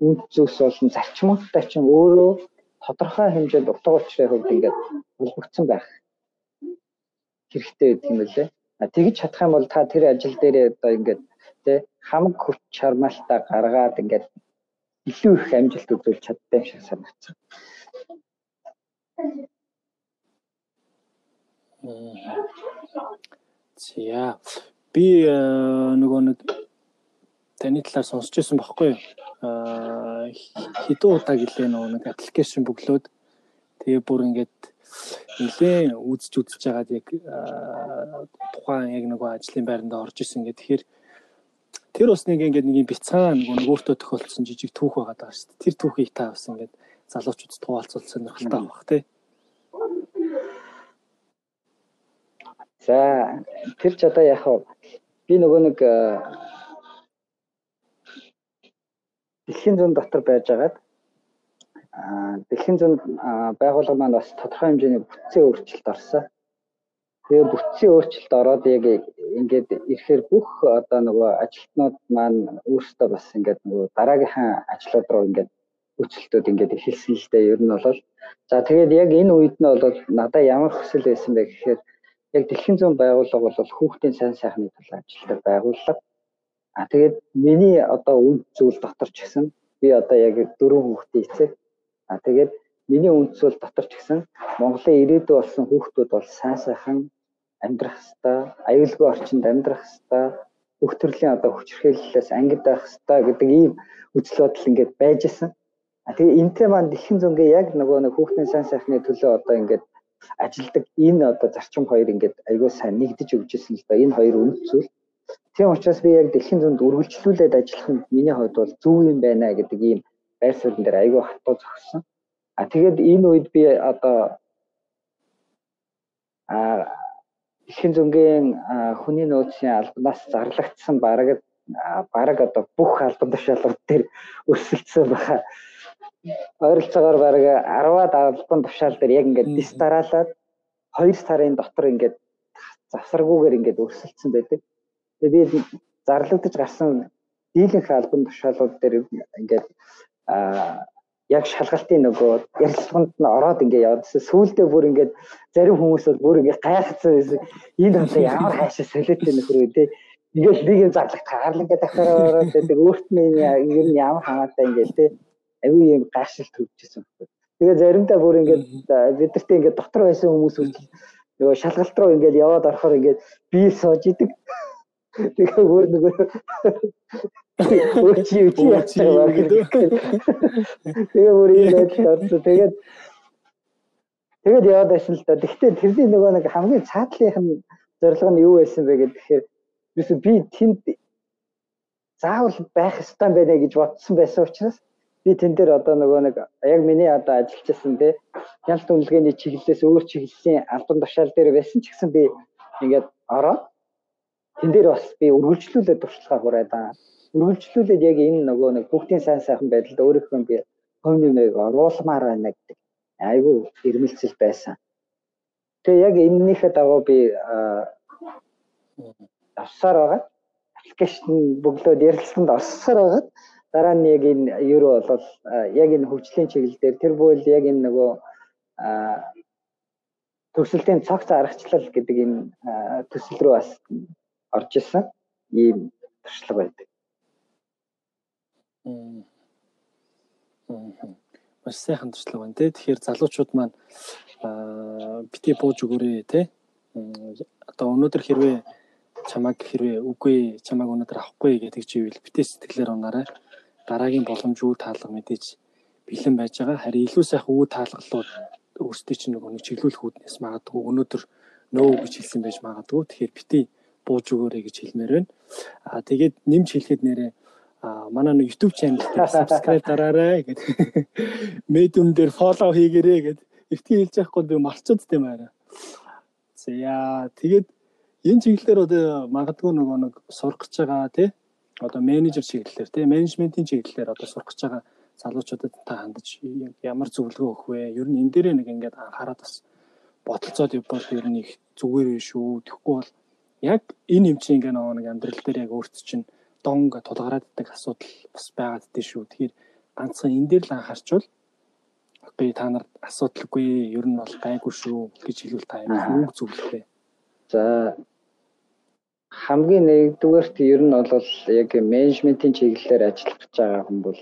үнд зүйлс болон зарчмуудтай чинь өөрөө тодорхой хэмжээнд утга учирын хувьд ингээд холбогдсон байх хэрэгтэй гэдэг юм лээ. А тэгж чадах юм бол та тэр ажил дээрээ одоо ингээд тэ хамаг хүч чармаалтаа гаргаад ингээд илүү их амжилт үзүүлж чаддаг шиг санагдсан. За би э, нөгөө нэг таны талаар сонсч байсан байхгүй юу? Аа хэдэн удаа гэлээ нөгөө нэг аппликейшн бөглөөд тэгээ бүр ингээд нэлээ үзэж үзэж байгаад яг тухайн яг нөгөө ажлын байранд орж исэн гэх тэгэхээр тэр бас нэг ингээд нэг юм бяцхан нөгөө нөгөөтөө тохиолдсон жижиг түүх байгаа даа шүү дээ. Тэр түүхийг та бас ингээд залуучуудад хуваалцвал сонирхолтой байх тий. За тэр ч одоо яг би нөгөө нэг дэлхийн зүүн дотор байжгаад дэлхийн зүүн байгууллага маань бас тодорхой хэмжээний бүтцийн өөрчлөлт орсон. Тэгээ бүтцийн өөрчлөлт ороод яг ингээд ирэхээр бүх одоо нөгөө ажилтнууд маань өөрсдөө бас ингээд нөгөө дараагийнхаа ажлууд руу ингээд хүчлэлтүүд ингээд эхэлсэн л дээ. Ер нь бол за тэгээд яг энэ үед нь бол надад ямар хүсэл байсан бэ гэхээр яг дэлхийн зүүн байгууллага бол хүүхдийн сайн сайхны төлөө ажилладаг байгууллага. А тэгээд миний одоо үнд зүйл дотор ч гэсэн би одоо яг дөрөв хүүхдийн эцэг А тэгээд миний үндсэл дотор ч гэсэн Монголын ирээдүй болсон хүүхдүүд бол сайн сайхан амьдрах хэвээр, аюулгүй орчинд амьдрах хэвээр, бүх төрлийн одоо хүчирхээллээс ангид байх хэвээр гэдэг ийм үзэл бодол ингээд байж исэн. А тэгээ энтэй маань дэлхийн зөнгээ яг нөгөө нэг хүүхдийн сайн сайхны төлөө одоо ингээд ажилдаг энэ одоо зарчим хоёр ингээд аюул сайн нэгдэж өгч ирсэн л да. Энэ хоёр үнэт зүйл. Тийм учраас би яг дэлхийн зөнд үргэлжлүүлээд ажиллах нь миний хувьд бол зөв юм байна гэдэг ийм байр суурин дээр айгүй хатуу зогссон. А тэгээд энэ үед би одоо а ихэн зүнгийн хүний нөөцийн албанаас зарлагдсан бараг бараг одоо бүх албан тушаалууд дээр өрсөлдсөн баха. Ойролцоогоор бараг 10-аад албан тушаал дээр яг ингээд дис дараалаад 2 сарын дотор ингээд завсаргүйгээр ингээд өрсөлдсөн байдаг. Тэгээд би зарлагдаж гарсан дийлэнх албан тушаалууд дээр ингээд яг шалгалтын нөгөө ярилцлаганд нь ороод ингээ явдсан. Сүүлдээ бүр ингээ зарим хүмүүс бол бүр ингээ гайхацсан байсан. Энэ одоо ямар хайшаа солиотой нөхөр үү те. Ингээл нэг юм зарлах хаарлан ингээ дахиад ороод байдаг. Өөрт нь ер нь ямар хамаатай ингээ те. Аюу юм гайшилт төвчсэн. Тэгээ заримдаа бүр ингээ бидэртээ ингээ дотор байсан хүмүүс үргэлж нөгөө шалгалт руу ингээл яваад орохоор ингээд бие сууж идэг. (laughs) Тэгээ өөр нөгөө Өчи өчи яах гэдэг. Тэгээ бүр ийм байдалд орсон. Тэгээд тэгээд яваад байсан л да. Гэхдээ тэрний нөгөө нэг хамгийн цаатлынх нь зорилго нь юу байсан бэ гэхээр юусе би тэнд заавал байх ёстой байна гэж бодсон байсан учраас би тэн дээр одоо нөгөө нэг яг миний одоо ажиллаж байсан те ялт үнэлгээний чиглэлээс өөр чиглэлийн албан тушаал дээр байсан ч гэсэн би ингээд ороод тэн дээр бас би үргэлжлүүлээд туршлагаа хүрээд аа үргэлжлүүлээд яг энэ нөгөө нэг бүгдийн сайн сайхан байдалд өөрийнхөө би комьюниг оруулмаар байна гэдэг айгүй ирмэлцэл байсан. Тэгээ яг энэнийхээ дагуу би авсаар байгаа. Аппликейшн бөглөөд ярилцлаганд орсоор байгаа. Дараа нь яг энэ юу бол яг энэ хөгжлийн чиглэл дээр тэр бүйл яг энэ нөгөө төсөлтийн цогц аргачлал гэдэг энэ төсөл рүү бас орж исэн ийм туршлага байдаг. Маш сайхан туршлага байна тий. Тэгэхээр залуучууд маань бити бууж өгөөрэй тий. Одоо өнөөдөр хэрвээ чамайг хэрвээ үгүй чамайг өнөөдөр авахгүй гэдэг чивэл битээ сэтгэлээр унаарай. Дараагийн боломж үе таалга мэдээж бэлэн байж байгаа. Харин илүү сайхан үе таалгалууд өөрсдөө чинь нөгөө нэг чиглүүлэх үүднээс магадгүй өнөөдөр нөө гэж хэлсэн байж магадгүй. Тэгэхээр бити бууж өгөөрэй гэж хэлмээр байна. Аа тэгээд нэмж хэлэхэд нэрээ а манай нэг YouTube channel дээр subscribe дараарай гэд. Medium дээр follow хийгээрэй гэд. Ихтгэл хэлж яахгүй би марцууд тийм аа. За тэгээд энэ чиглэлээр одоо магадгүй нөгөө нэг сурах гэж байгаа тий одоо менежер чиглэлээр тий менежментийн чиглэлээр одоо сурах гэж байгаа залуучуудад та хандаж ямар зөвлөгөө өгөх вэ? Ер нь энэ дээрээ нэг ингээд анхаарал бас бодолцоод явбал ер нь их зүгээр биш үү? Тэгэхгүй бол яг энэ юм чинь ингээ нэг амьдрал дээр яг өөрт чинь донг тулгараад идэх асуудал бас байгаад дээ шүү. Тэгэхээр ганцхан энэ дээр л анхаарчвал би та нарт асуудалгүй ер нь бол гайгүй шүү гэж хэлвэл та юу зөвлөх вэ? За хамгийн нэгдүгээрт ер нь бол яг менежментийн чиглэлээр ажиллах гэж байгаа хүн бол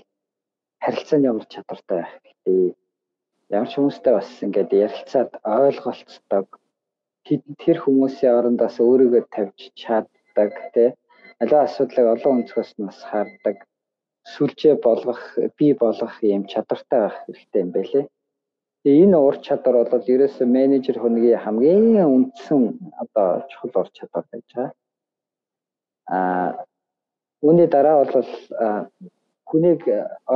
харилцааны ямар чадвартай байх гэдэг. Ямар ч хүмүүстэй бас ингээд ярилцаад ойлголцдог тэр хүмүүсийн орондоос өөрийгөө тавьж чаддаг тий аливаа асуудлыг олон өнцгөөс нь бас хардаг сүлжээ болгох бий болгох юм чадвартай байх хэрэгтэй юм байлээ. Тэгээ энэ ур чадвар бол ерөөсөө менежер хүнгийн хамгийн үндсэн одоо чухал ур чадвар байж байгаа. Аа үүний дараа бол хүнийг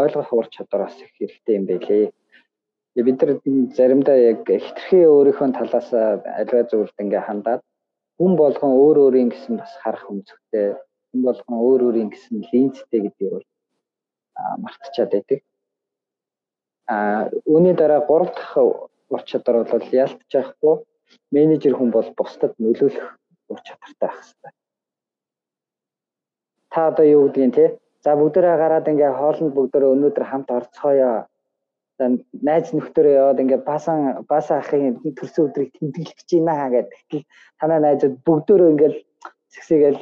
ойлгох ур чадвар бас их хэрэгтэй юм байлээ. Бид нар заримдаа яг хитрхи өөрийнхөө талаас аливаа зүйлд ингээ хандаад хүн болгон өөр өөрийн гэсэн бас харах өнцгтэй хүн болгон өөр өөрийн гэсэн линзтэй гэдгийг бол мартчихад байдаг. А үүний дараа гурав дахь ур чадвар бол яалтж яахгүй менежер хүн бол бусдад нөлөөлөх ур чадвартай байх хэрэгтэй. Та одоо юу гэдгийг те за бүгдээрээ гараад ингээ хоолнд бүгдээрээ өнөөдөр хамт орцгоё найз нөхдөөрөө яваад ингээд баасан баасан ахын төрсөн өдрийг тэмдэглэх гэж байна гэдэг. Танаа найзууд бүгдөө ингээд сэгсэгээл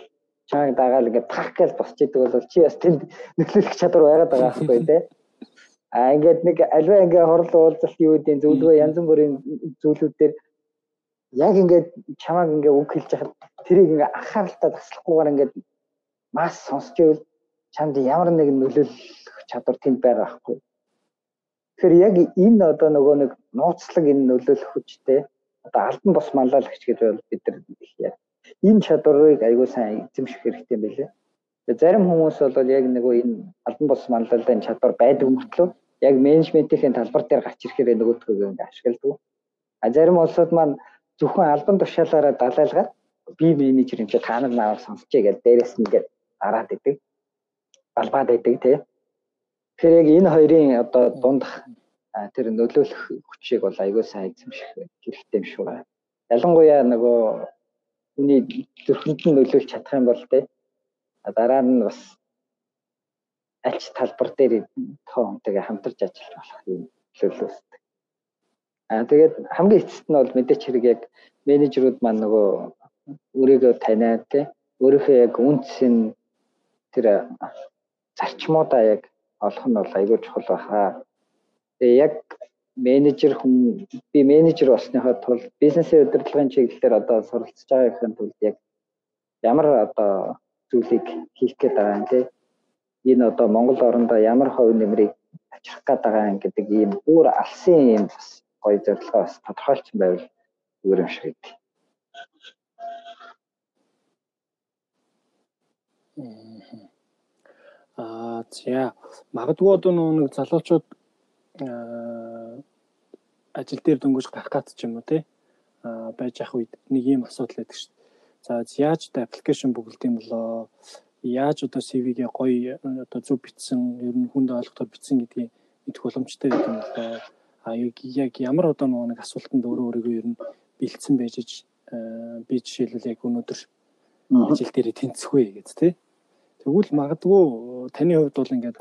чааг дагаал ингээд тах гэж босч идэг бол чи бас тэнд нөхлөх чадвар байгаад байгаа байхгүй тий. А ингээд нэг альва ингээд хорл уулзалт юу гэдэг зөвлөгөө янз бүрийн зүйлүүд дээр яг ингээд чамааг ингээд үг хэлж хахад тэрийг ингээд анхааралтай таслахгүйгээр ингээд мас сонсч ивэл чамд ямар нэгэн нөлөөлөх чадвар тэнд байгаа байхгүй. Тэгэхээр яг энэ одоо нөгөө нэг нууцлаг энэ нөлөөлөх хүчтэй одоо албан бос манлайлагч гэж бол бид нар их яа. Энэ чадварыг аягүй сайн эзэмших хэрэгтэй юм байлээ. Зарим хүмүүс бол яг нөгөө энэ албан бос манлайлалын чадвар байдаг мөртлөө яг менежментийн талбар дээр гарч ирэхээр нөгөөдгөө ингэ ашигладаг. А зарим улсууд маань зөвхөн албан тушаалаараа далайлгаад би менежер юм чи та нар наваа сонсчээ гэж дээрэс нь ингээд араад идэг. Балбаад идэг тий. Тэгэхээр яг энэ хоёрын одоо дундах тэр нөлөөлөх хүчийг бол аягүй сайн эзэмших хэрэгтэй юм шүү. Ялангуяа нөгөө хүний зүрхэнд нь нөлөөлж чадах юм бол тэ дараа нь бас аль ч талбар дээр тоо хүнтэйгээ хамтарч ажиллах болох юм нөлөөлөсдөг. Аа тэгээд хамгийн эцэст нь бол мэдээч хэрэг яг менежерүүд маань нөгөө өөрийгөө таниад тэ өөрийнхөө яг үнцэн тэр зарчмуудаа яг олох нь бол айгүй чухал баха. Тэгээ яг менежер хүн би менежер болсныхоо тулд бизнесийн удирдлагын чиглэлээр одоо суралцж байгаагийн тулд яг ямар одоо зүйлийг хийх гээд байгаа юм те. Энэ одоо Монгол орондоо ямар хувь нэмрийг авчрах гээд байгаа юм гэдэг ийм өөр алсын юм бас гоё зорилгоо бас тодорхойлсон байвал зүгээр юм шиг гэдэг. Аа за магадгүй одоо нэг залуучууд ажил дээр дөнгөж гарах гад ч юм уу те байж ах үед нэг ийм асуудал байдаг шүү дээ. За яаж та аппликейшн бүгэлд юм болоо? Яаж одоо CV-гээ гоё одоо зөв бичсэн ер нь хүнд ойлгохоор бичсэн гэдгийг мэдэх боломжтой гэдэг юм болоо. А яг ямар одоо нэг асуултанд өөрөө өөрийгөө ер нь бэлдсэн байж би жишээлбэл яг өнөөдөр ажил дээр тэнцэх вэ гэж тий? Тэгвэл магадгүй таны хувьд бол ингээд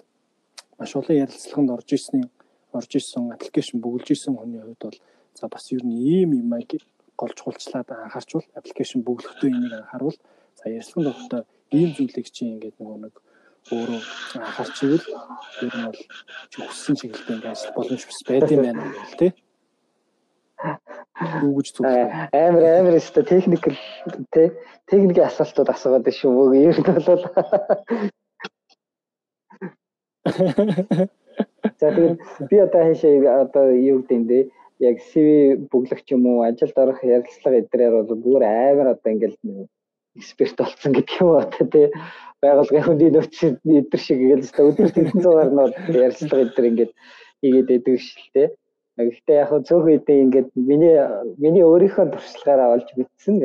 маш олон ярилцлаганд орж ирсний орж ирсэн аппликейшн бүгэлж ирсэн хүний хувьд бол за бас ер нь ийм юм аяг голж хулчлаад анхаарчвал аппликейшн бүглэхдээ энийг анхаарвал за ярилцлаганд орохдоо ийм зүйлийг чи ингээд нөгөө нэг өөрөө анхаарч ивэл ер нь бол хүссэн чиглэлд ингээд ажил боломж бас байд юм байна гэх тээ юу гэж зүг амар амар өстө техникл те техникийн асуултууд асуугаад байна шүү. Мөг ер нь бол (laughs) За тэгээд би одоо хаашаа одоо юу гэдэг бэ? Яг CV бүглэх юм уу ажилд орох ярилцлага эдрээр бол бүр амар одоо ингээл эксперт болсон гэдэг юм одоо тий. Байгуулгын хүндийн нөөц эдэр шиг ингээл өдөр 100 гарнууд ярилцлага эдэр ингээд хийгээд идэв шилтэй Гэхдээ яг цөөхөн үедээ ингээд миний миний өөрийнхөө туршлагаараа олж бичсэн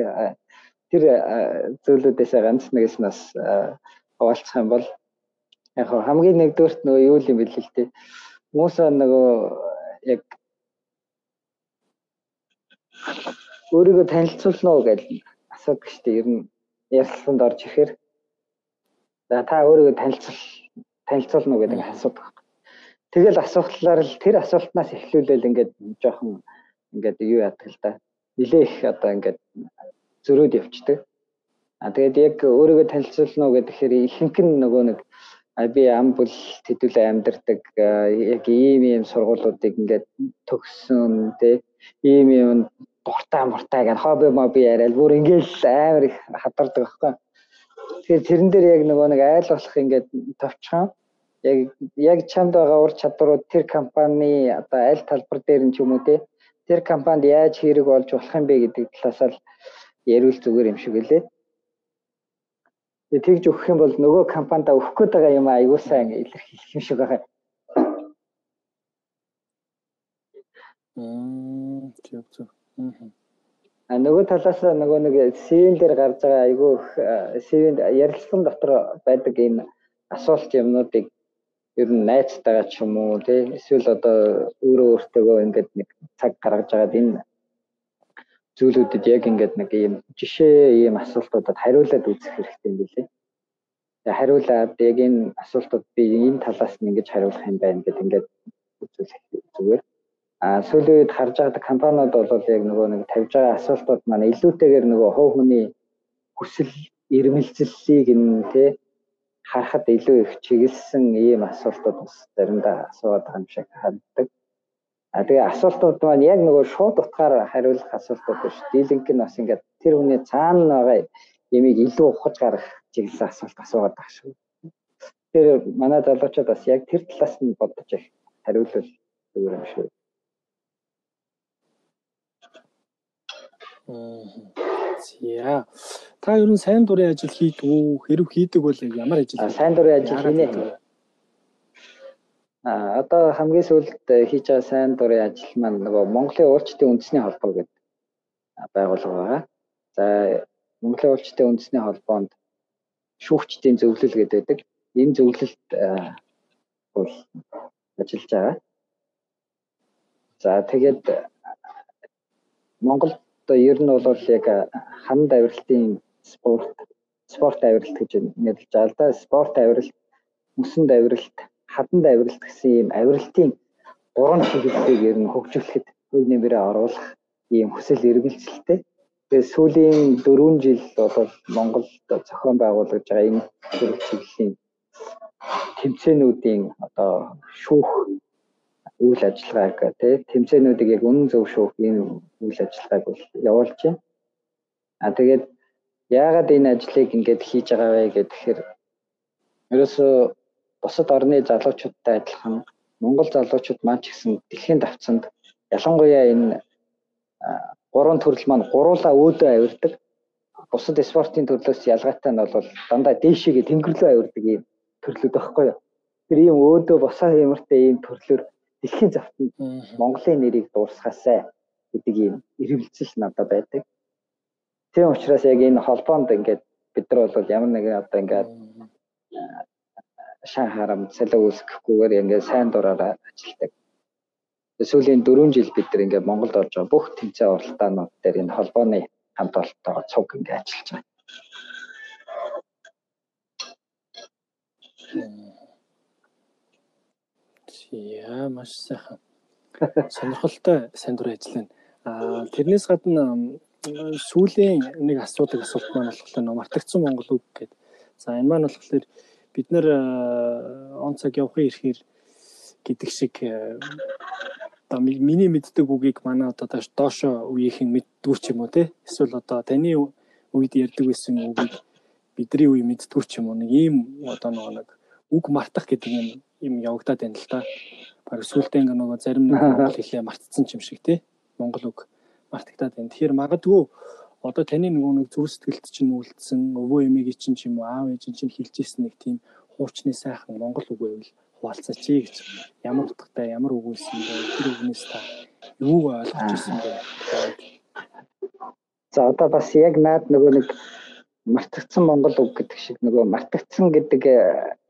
тэр зүйлүүдээс ганц нэгээс нас хаваалцах юм бол яг хамгийн нэгдүгürt нөгөө юу юм бэл л дээ. Хүмүүс нөгөө яг өөрийгөө танилцуулна уу гэж асуудаг шүү дээ. Ер нь ярилцлаганд орж ирэхээр за та өөрийгөө танилцуул танилцуулна уу гэдэг асуудаг. Тэгэл асуултлаар л тэр асуултнаас эхлүүлээл ингээд жоохон ингээд юу яадаг л да. Нилээ их одоо ингээд зөрөөд явцдаг. А тэгээд яг өөрийгөө танилцуулна уу гэхээр ихэнх нь нөгөө нэг би ам бүл тэдүүлээ амьдардаг яг ийм ийм сургуулиудыг ингээд төгссөн тий ийм ийм дуртай муртай гэн хобби моби яриад бүр ингээл амар их хадардаг байхгүй. Тэгэхээр тэрэн дээр яг нөгөө нэг айл болох ингээд товчхон яг яг чамд байгаа ур чадварууд тэр компани одоо аль талбар дээр нь ч юм уу те тэр компанид яаж хэрэг болж болох юм бэ гэдэг талаас л ярил зүгээр юм шиг үлээ. Тэгж өгөх юм бол нөгөө компанида өгөх гээд байгаа юм аягүй сайн илэрхийлэх юм шиг байгаа. Мм зөв зөв. А нөгөө талаас нөгөө нэг CV-н дээр гарч байгаа айгүй CV-нд ярилцсан дотор байдаг энэ асуулт юмнуудыг ер нь найзтайгаа ч юм уу тий эсвэл одоо өөрөө өөртөөгөө ингээд нэг цаг гаргаж агаад энэ зүйлүүдэд яг ингээд нэг ийм жишээ ийм асуултуудад хариулаад үзэх хэрэгтэй юм билээ. Тэгээ хариулаад яг энэ асуултууд би энэ талаас нь ингэж хариулах юм байна гэдэг ингээд үзүүлэх зүгээр. А сүүлийн үед харж байгаа компаниуд бол яг нөгөө нэг тавьж байгаа асуултууд маань илүүтэйгээр нөгөө хов хүний хүсэл ирмэлзлийг нь тий харахад илүү их чиглэсэн ийм асуултууд бас заримдаа асууад байгаа юм шиг харагддаг. А тэгээ асуултууд маань яг нөгөө шууд утгаар хариулах асуултууд биш. Дийлэнх нь бас ингээд тэр хүний цаана байгаа ямиг илүү ухаж гарах чиглэсэн асуулт асуугаад байгаа шүү. Тэр манай залуучууд бас яг тэр талаас нь бодож их хариулвал зүгээр юм шүү. За. Та ер нь сайн дурын ажил хийдэг үү? Хэрв хийдэг бол ямар ажил? Сайн дурын ажил хийнэ. А одоо хамгийн сүүлд хийж байгаа сайн дурын ажил маань нөгөө Монголын уурчдын үндэсний холбоо гэдэг байгууллага байгаа. За Монголын уурчдын үндэсний холбоонд шүүгчдийн зөвлөл гэдэг. Энэ зөвлөлд бол ажиллаж байгаа. За тэгээд Монголд ер нь бол яг ханд авиралтын спорт спорт авиралт гэж нэрлэж байгаа л да. Спорт авиралт, мөсөнд авиралт, хаданд авиралт гэсэн ийм авиралтын гурван чиглэлийг ер нь хөгжүүлэхэд хөв нэмрээ оруулах ийм хүсэл эрмэлзэлтэй. Тэгээ сүүлийн 4 жил бол Монголд зохион байгуулагдж байгаа энэ чиглэлийн тэмцээнүүдийн одоо шүүх үйл ажиллагааг тий тэмцээнүүдийг яг үнэн зөв шүүх энэ үйл ажиллагааг бол явуулж байна. А тэгээд яагаад энэ ажлыг ингэж хийж байгаа вэ гэхээр ерөөсөө бусад орны залуучуудтай адилхан Монгол залуучууд маань ч гэсэн дэлхийн давцанд ялангуяа энэ гурван төрөл маань гуруула өөдөө авирдаг. Бусад спортын төрлөөс ялгаатай нь бол дандаа дээшээгээ тэнгэр рүү авирдаг ийм төрлүүд байхгүй юу? Тэр ийм өөдөө босоо ямартай ийм төрлөөр дэлхийн завтанд Монголын нэрийг дуусгаасай гэдэг ийм ирвэлцэл надад байдаг. Тийм учраас яг энэ холбоонд ингээд бид нар бол ямар нэгэн одоо ингээд шан харамт салаа үүсгэхгүйгээр ингээд сайн дураараа ажилладаг. Сүүлийн 4 жил бид нар ингээд Монголд орж байгаа бүх тэмцээн уралдаанууд дээр энэ холбооны хамт олонтойгоо цуг ингээд ажиллаж байгаа. Яа маш сайхан. Сонирхолтой сайн дурын ажил байна. Аа тэрнээс гадна сүүлийн нэг асуудаг асуулт маань болохоор мартагдсан Монгол үг гэдэг. За энэ маань болохоор бид нэр он цаг явахын ирэхээр гэдэг шиг одоо миний мэддэг үгийг манай одоо доошо үеийнхэн мэддгүү ч юм уу те эсвэл одоо таны үед ярьдаг байсан үгийг бидний үе мэддгүү ч юм уу нэг ийм одоо нэг үг мартах гэдэг юм юм явагдаад байна л да. Бараг сүултээ ингээ нөгөө зарим нэг (laughs) монгол хэлээ мартцсан юм шиг тий. Монгол үг мартагдаад байна. Тэгэхээр магадгүй одоо таны нөгөө нэг зүрх сэтгэлд чинь үлдсэн өвөө эмээгийн чинь ч юм уу аав ээж чинь хэлж ирсэн нэг тийм хуучны сайхан монгол үг байвал хуваалцаач гэж ямар утгатай ямар үг үлсэн бэ? Тэр үгнээс та юу ойлгож ирсэн бэ? За одоо бас яг наад нөгөө нэг мартагдсан Монгол үг гэдэг шиг нөгөө мартагдсан гэдэг э,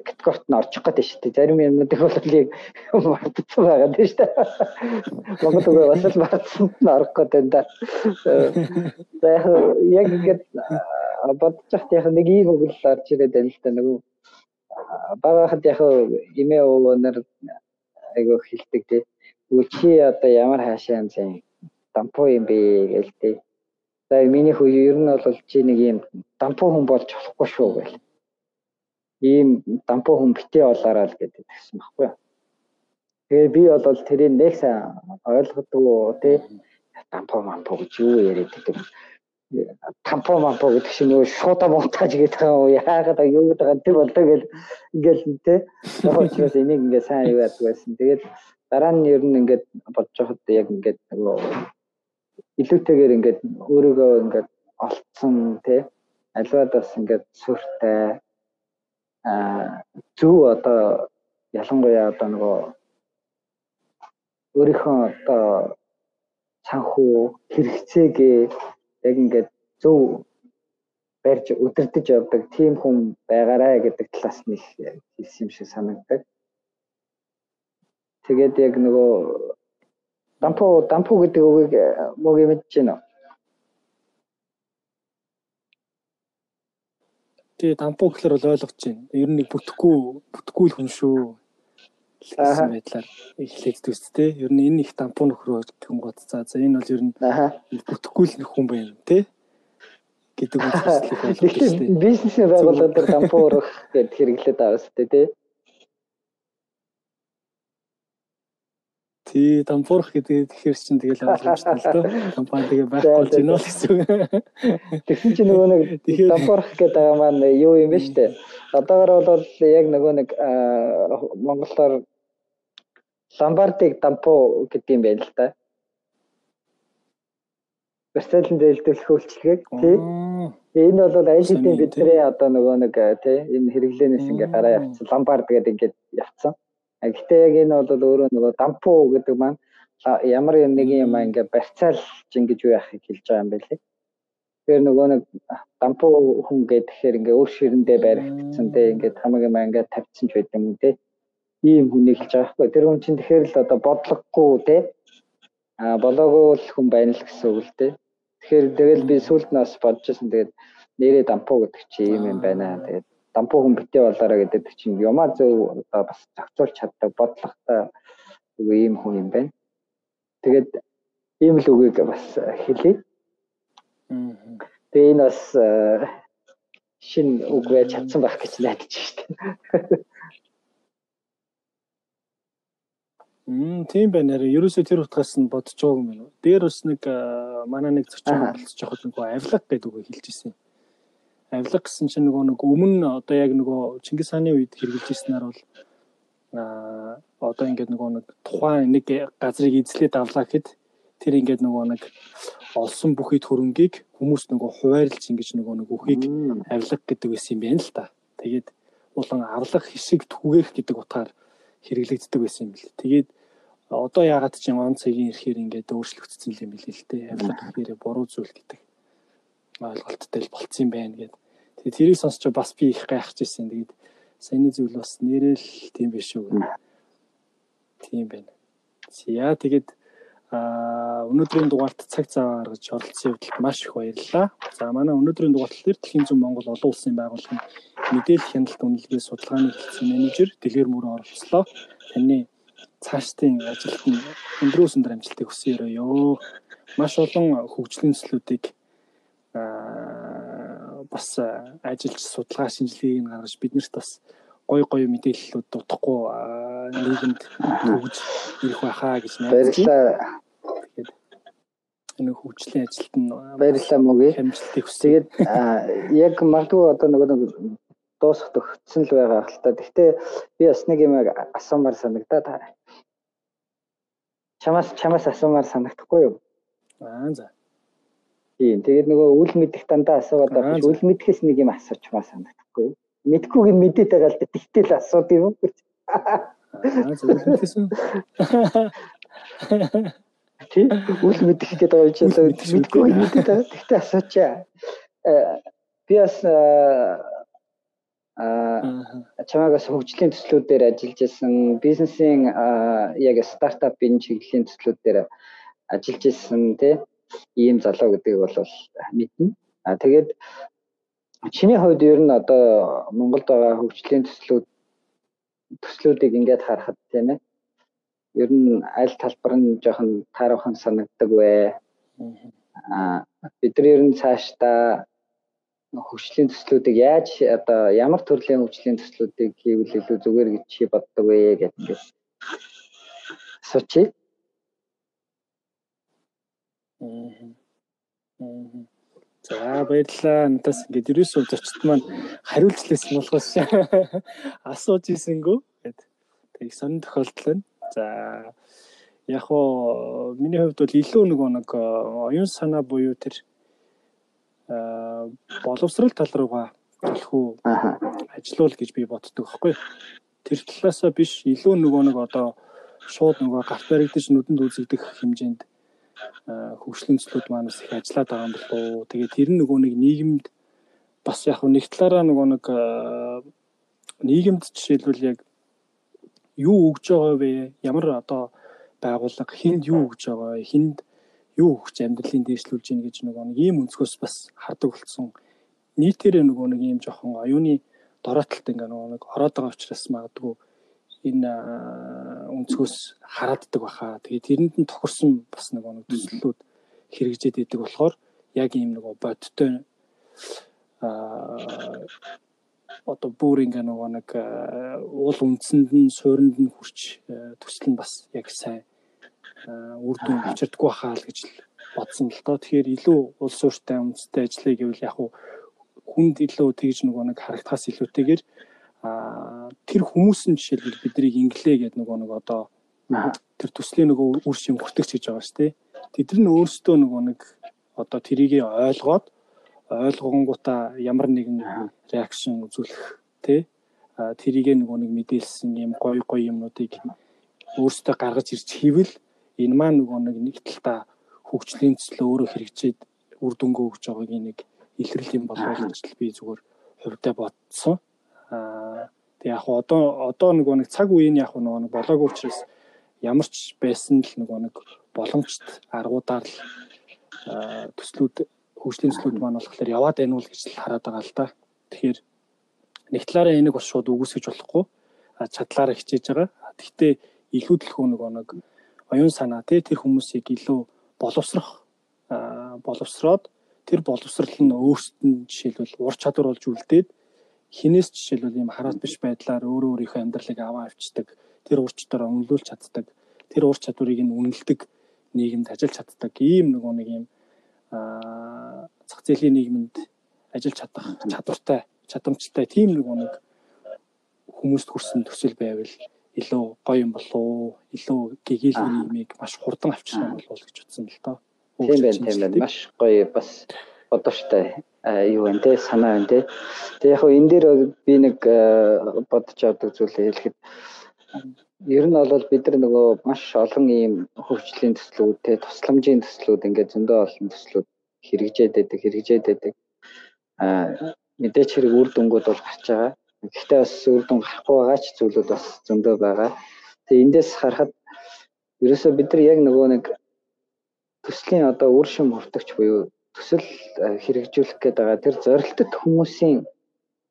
категорид нь орчих гээд шүү дээ. Зарим юмнуудыг бол яг мартагдсан байгаа дээ шүү дээ. (laughs) Монгол үг бас л мартсанд нь орох гээд байна да. За яг ингээд бодож яхад яг нэг ийм үг л орж ирээд байна л да нөгөө багахад яг имээ өвөнөр айгу хилдэг тий. Үгүй чи одоо ямар хаашаа юм дампуу юм бэ гээл тий За миний хүү ер нь бол чи нэг юм дампуу хүн болж болохгүй шүү гэл. Ийм дампуу хүн битээ болоораа л гэдэг тэгсэн баггүй. Тэгээ би бол тэрийг нэг сайн ойлгодгоо тий дампуу мампуу гэж юу яриад гэдэг. Тампуу мампуу гэдэг чинь нөгөө шуудаа монтаж гэдэг юу яагаад юу гэдэг байгаа тэр болоо гэл ингээл тий. Яг учраас энийг ингээ сайн яадаг байсан. Тэгээд дараа нь ер нь ингээд бодож байхад яг ингээд нөгөө илүүтэйгээр ингээд өөрийгөө ингээд олцсон тий альваад бас ингээд сүртэй а зөв одоо ялангуяа одоо нөгөө өөрийнхөө одоо санхүү хэрэгцээгээ яг ингээд зөв барьж өдөртөж явдаг тийм хүн байгаарай гэдэг талаас нь хэлсэн юм шиг санагддаг. Тэгээд яг нөгөө Дампуу дампуу гэдэг үгийг мөг мэдэж байна уу? Тэгээ дампуу гэхэлэр бол ойлгож байна. Ер нь нэг бүтэхгүй бүтэхгүй л хүн шүү. гэсэн байдлаар эхлээд төс тээ. Ер нь энэ их дампуу нөхрөө гэх гот за за энэ бол ер нь бүтэхгүй л хүн байна тээ гэдэг (laughs) ойлгож байна. Бизнесийн байгууллагууд дампуу урах гэдэг хэрэглээд байгаа шүү дээ тээ. Тий, дампуурах гэдэг тэгэхээр чинь тэгэл ойлгомжтой л дөө. Компани тэгээ байхгүй болж байна л гэсэн үг. Тэгсэн чинь нөгөө нэг дампуурах гэдэг байгаа маань юу юм бэ штэ. Одоогор бол яг нөгөө нэг монголоор ламбардыг дампуу гэдэг юм байна л да. Версалын дэлгүүлэх үйлчлэгийг тий. Энэ бол аль хэдийн бидний одоо нөгөө нэг тий энэ хэрэглэнээс ингээ гараа явцсан ламбард гэдэг ингээд явцсан. Гэхдээ яг энэ бол өөрөө нөгөө дампуу гэдэг маань ямар нэг юм ингээ барьцаалж ингэж юу яахыг хэлж байгаа юм байна лээ. Тэгэхээр нөгөө нэг дампуу хүн гэхээр ингээ өөр ширэндээ баригдсан те ингээ хамаг юм ингээ тавьчихсан ч байт юм те. Ийм хүнийг хэлж байгаа хгүй. Тэр хүн чинь тэгэхээр л одоо бодлогогүй те. А болоогүй л хүн байна л гэсэн үг л те. Тэгэхээр тэгэл би сүлд нас бодож байсан. Тэгээд нэрээ дампуу гэдэг чи ийм юм байна. Тэгээд дампуу хүн битээ болоорой гэдэг чинь юмаа зөв одоо бас зохицуулж чаддаг бодлоготой ийм хүн юм байна. Тэгээд ийм л үгийг бас хэлье. Тэгээ энэ бас э, шин үг байж чадсан байх гэж найдаж штеп. (laughs) Мм тийм байна. Ерөөсөө тэр утгаас нь байгаа юм байна. Дээр бас нэг э, манай нэг зочин болцож явах нэг авилга гэдэг үг хэлж ирсэн юм авилга гэсэн чинь нөгөө нэг өмнө одоо яг нөгөө Чингис хааны үед хэрэгжилж ирсэнээр бол а одоо ингээд нөгөө нэг тухайн нэг газрыг эзлээд авлаа гэхэд тэр ингээд нөгөө нэг олсон бүхий төрөнгийг хүмүүс нөгөө хуваарлж ингэж нөгөө нэг үхийг авилга гэдэг байсан юм байна л та. Тэгээд улан авлах хэсэг түгээх гэдэг утгаар хэрэглэгддэг байсан юм бэл. Тэгээд одоо яагаад ч он цагийн ирэхээр ингээд өөрчлөгдсөн юм бэл л дээ. Авилга гэхээр буруу зүйл гэдэг ойлголттой л болцсон юм байна гэдэг. Тэгээд тэрийг сонсч бас би их гайхаж ирсэн. Тэгээд саяны зүйл бас нэрэл тийм биш шүү. Тийм байна. За тэгээд а өнөөдрийн дугаарт цаг цаа гаргаж оролцсон явдалд маш их баярлалаа. За манай өнөөдрийн дугаарт Дэлхийн зүүн Монгол олон улсын байгууллагын мэдээлэл хяналт үнэлгээ судалгааны хэлтсийн менежер Дэлгэр мөрөө оролцлоо. Таны цаашдын ажилд нь өндрөөс өндөр амжилтыг хүсье ёо. Маш олон хөгжлийн төслүүдийг бас ажиллаж судалгаа шинжилгээг гаргаж биднэрт бас гой гой мэдээллүүд дутхгүй нийгэмд төгж ирэх байхаа гэж найдаж байна. Тэгээд энэ хөгжлийн ажилд нь баярлалаа мөгээ. Хэмжилтийг хүсье. Тэгээд яг магадгүй одоо нэг нэг дуусах төгссөн л байгаа хэл та. Гэхдээ би бас нэг юм асуумаар санагдаа. Чамаас чамаас асуумаар санагдахгүй юу? Аа за. Тийм. Тэгээд нөгөө үл мэдэх дандаа асуугаад байгаа биш. Үл мэдэхээс нэг юм асууж маа санагдахгүй юу? Мэдхгүйг мэдээд байгаа л да. Тэгтэл асууд юм уу? Аа зөв мэдээсэн. тий үл мэдэх гэдэг байгаа юм чи одоо мэдгүй мэдээд байгаа. Тэгтээ асуучаа. Би бас аа чамаагаас хөгжлийн төслүүдээр ажиллаж исэн бизнесийн яг стартапын чиглэлийн төслүүдээр ажиллаж исэн тий ийм залуу гэдгийг бол мэднэ. А тэгээд чиний хувьд ер нь одоо Монголд байгаа хөгжлийн төслүүд төслүүдийг ингээд харахад тийм ээ ер нь аль талбар нь жоохон таарахын санагддаг вэ? Аа бид нар ер нь цаашдаа хөгжлийн төслүүдийг яаж одоо ямар төрлийн хөгжлийн төслүүдийг хийвэл илүү зүгээр гэж чи боддог вэ гэдэг. Сочи. За баярлалаа. Надаас ингээд ерөөсөө зочд маань хариулцлээсэн болохоос (laughs) асууж ийсэнгүү гэд. Тэг сонин тохиолдол байна. За яг оо миний хувьд бол илүү нөгөө нэг оюун санаа буюу тэр боловсрал тал руугаа төлхөө ажиллуул гэж би боддог байхгүй. Тэр талаасаа биш илүү нөгөө нэг одоо шууд нөгөө гарт баригдаж нүдэнд үзэгдэх хэмжээнд хөгжлийн төслүүд манаас их ажиллаад байгаа юм болов. Тэгээд тэр нөгөө нэг нийгэмд бас яг нэг талаараа нөгөө нэг нийгэмд жишээлбэл яг юу өгж байгаа вэ? Ямар одоо байгууллага хүнд юу өгж байгаа вэ? Хүнд юу өгч амьдралын дээшлүүлж гин гэж нөгөө нэг ийм өнцгөөс бас хардаг болсон. Нийтээрээ нөгөө нэг ийм жоохон оюуны дороотолт ингээ нөгөө нэг ороод байгаа учраас магадгүй энэ өнцгөөс харааддаг баха. Тэгээд тэрэнд нь тохирсон бас нөгөө нэг төслүүд хэрэгжээд идэг болохоор яг ийм нөгөө бодтой аа одоо бүр ингээ нөгөө нэг уул үндсэнд нь суурьнд нь хүрч төсөл нь бас яг сайн үр дүн авчирдаггүй хаа л гэж бодсон л доо. Тэгэхээр илүү улс ууртай үндэстэй ажиллая гэвэл яг хүнд илүү тэгж нөгөө нэг харагдахаас илүүтэйгээр тэр хүмүүс нь жишээлбэл биднийг инглээ гэдэг нөгөө нэг одоо тэр төслийн нөгөө үр шим хүртэгч гэж байгаа шүү дээ. Тэд нар нь өөрсдөө нөгөө нэг одоо тэрийг ойлгоод ойлгонгуудаа ямар нэгэн реакшн үзүүлэх тий тэрийг нөгөө нэг мэдээлсэн юм гой гой юмнуудыг өөрсдөө гаргаж ирж хийвэл энэ маань нөгөө нэг нэг талдаа хөгжлийн төслөө өөрөө хэрэгжээд үр дүнгөө өгж байгааг нэг илрэл юм болов гэж би зүгээр хувьдаа бодсон. Тэг яг одоо одоо нөгөө нэг цаг үеийн яг нөгөө нэг болоогүй учраас ямар ч байсан л нөгөө нэг боломжт аргуудаар л төслүүд хөгжлийн төслүүд маань болохоор яваад байна уу гэж хараад байгаа л да. Тэгэхээр нэг талаараа энийг бас шууд үгүйсгэж болохгүй чадлаараа хичээж байгаа. Гэхдээ илүү төлхөө нэг оюун санаа тий тэр хүмүүсийг илүү боловсрох боловсроод тэр боловсрал нь өөрсдөд нь жишээлбэл ур чадвар болж үлдээд хинээс жишээлбэл ийм хараат биш байдлаар өөрөө өөрийнхөө амьдралыг аваа авчдаг тэр ур чадвараа үнэлүүлж чаддаг тэр ур чадварыг нь үнэлдэг нийгэмд ажиллаж чаддаг ийм нөгөө нэг ийм зах зээлийн нийгэмд ажиллаж чадах чадвартай чадамжтай тийм нөгөө нэг хүмүүст хүрсэн төсөл байвал илүү гоё юм болов илүү гэгээлгүй юмыг маш хурдан авчрах юм болов гэж утсан л доо. Тийм байна тийм байна. Маш гоё бас бодвоштой юу вэ те санаа байна те. Тэг яг энэ дээр би нэг бодож авдаг зүйлээ хэлэхэд ер нь бол бид нар нөгөө маш олон ийм хөгжлийн төслүүд те тусламжийн төслүүд ингээд зөндөө олон төслүүд хэрэгжээд байдаг хэрэгжээд байдаг. Аа мэдээч хэрэг үр дүнгууд бол гарч байгаа. Гэхдээ бас үр дүн гарахгүй байгаа ч зүйлүүд бас зөндөө байгаа. Тэгээ эндээс харахад ерөөсөө бид нар яг нөгөө нэг төслийн одоо үр шим хүртэгч буюу төсөл хэрэгжүүлэх гээд байгаа тэр зорилттой хүмүүсийн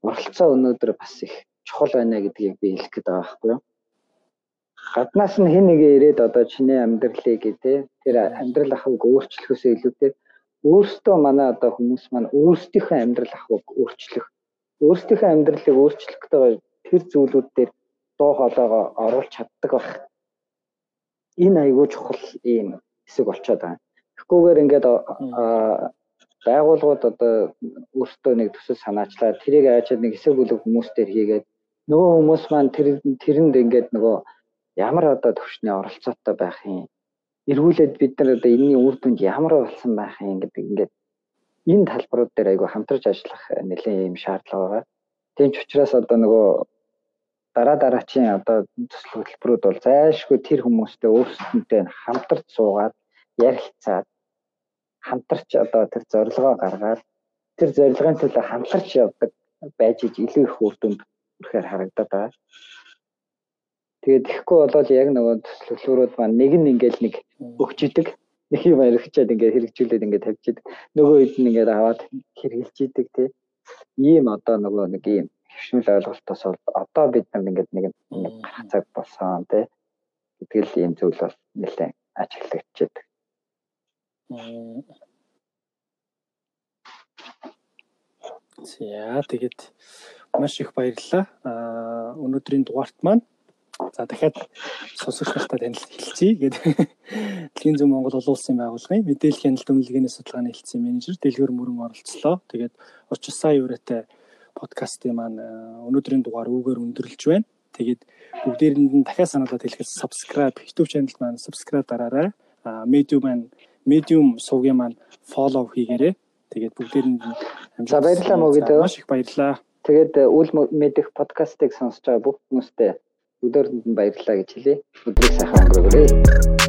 оролцоо өнөөдөр бас их чухал байна гэдгийг би хэлэх гээд байгаа байхгүй юу? Гаднаас нь хэн нэгэ ирээд одоо чиний амьдралыг тий тэр амьдрал ахыг өөрчлөхөөсөө илүүтэй өөртөө манай одоо хүмүүс маань өөрсдийнхөө амьдрал ахыг өөрчлөх өөрсдийнхөө амьдралыг өөрчлөхтэй тэр зүйлүүд дээр дуу хоолойгоо оруулах чаддаг байх. Энэ айгүй чухал ийм хэсэг болчиход байгаа. Тэгэхгүйгээр ингээд байгууллагууд одоо өөртөө нэг төсөл санаачлаад тэрийг аажаад нэг хэсэг бүлэг хүмүүстээр хийгээд нөгөө хүмүүс маань тэр тэрэнд ингээд нөгөө ямар одоо төвшний оролцоотой байх юм эргүүлээд бид нар одоо энэний үр дүнд ямар болсон байх юм гэдэг ингээд энэ талбарууд дээр айгүй хамтарч ажиллах нэлээд юм шаардлага байгаа. Тийм ч учраас одоо нөгөө дараа дараачийн одоо төсөл хөтөлбөрүүд бол зайлшгүй тэр хүмүүстэй өөрсдөнтэй хамтарч суугаад ярилцаад хамтарч одоо тэр зорилгоо гаргаад тэр зорилгын төлөө хамтарч явдаг байж иж илүү их үр дүнд хүрэхээр харагдаад байгаа. Тэгээд ихгүй болоод яг нөгөө төслөлөөрүүд маань нэг нь ингээл нэг өгч идэг. Нэг юм яригчаад ингээд хэрэгжүүлээд ингээд тавьж идэг. Нөгөө хэд нь ингээд аваад хэрэгжилж идэг тий. Ийм одоо нөгөө нэг ийм хөвшмөл ойлголтоос бол одоо бид нар ингээд нэг гарах цаг болсон тий. Гэтэл ийм зүйл бол нэлээд ажиглагдчихэдэг. За тэгээд маш их баярлалаа. Аа өнөөдрийн дугаарт маань за дахиад сонсогч нартай танил хэлцгээе гэдэг Дэлхийн зүүн Монгол улс улсын байгууллагын мэдээлэл хяналт үнэлгээний судалгааны хэлтсийн менежер Дэлгэр мөрөн оролцлоо. Тэгээд очиж сая өрөөтэй подкастын маань өнөөдрийн дугаар үүгээр өндөрлж байна. Тэгээд бүгдээрэнд нь дахиад сануулад хэлэхэд subscribe YouTube channel маань subscribe дараарай. А Medium маань Medium сувгийн маань follow хийгээрэй. Тэгээд бүгдээрэнд За баярлалаа мөгөд. Маш их баярлалаа. Тэгээд э, үл мэдэх подкастыг сонсож байгаа бүх хүмүүстээ өдөрөнд нь баярлалаа гэж хэлье. Өдрийг сайхан өнгөрөөрэй.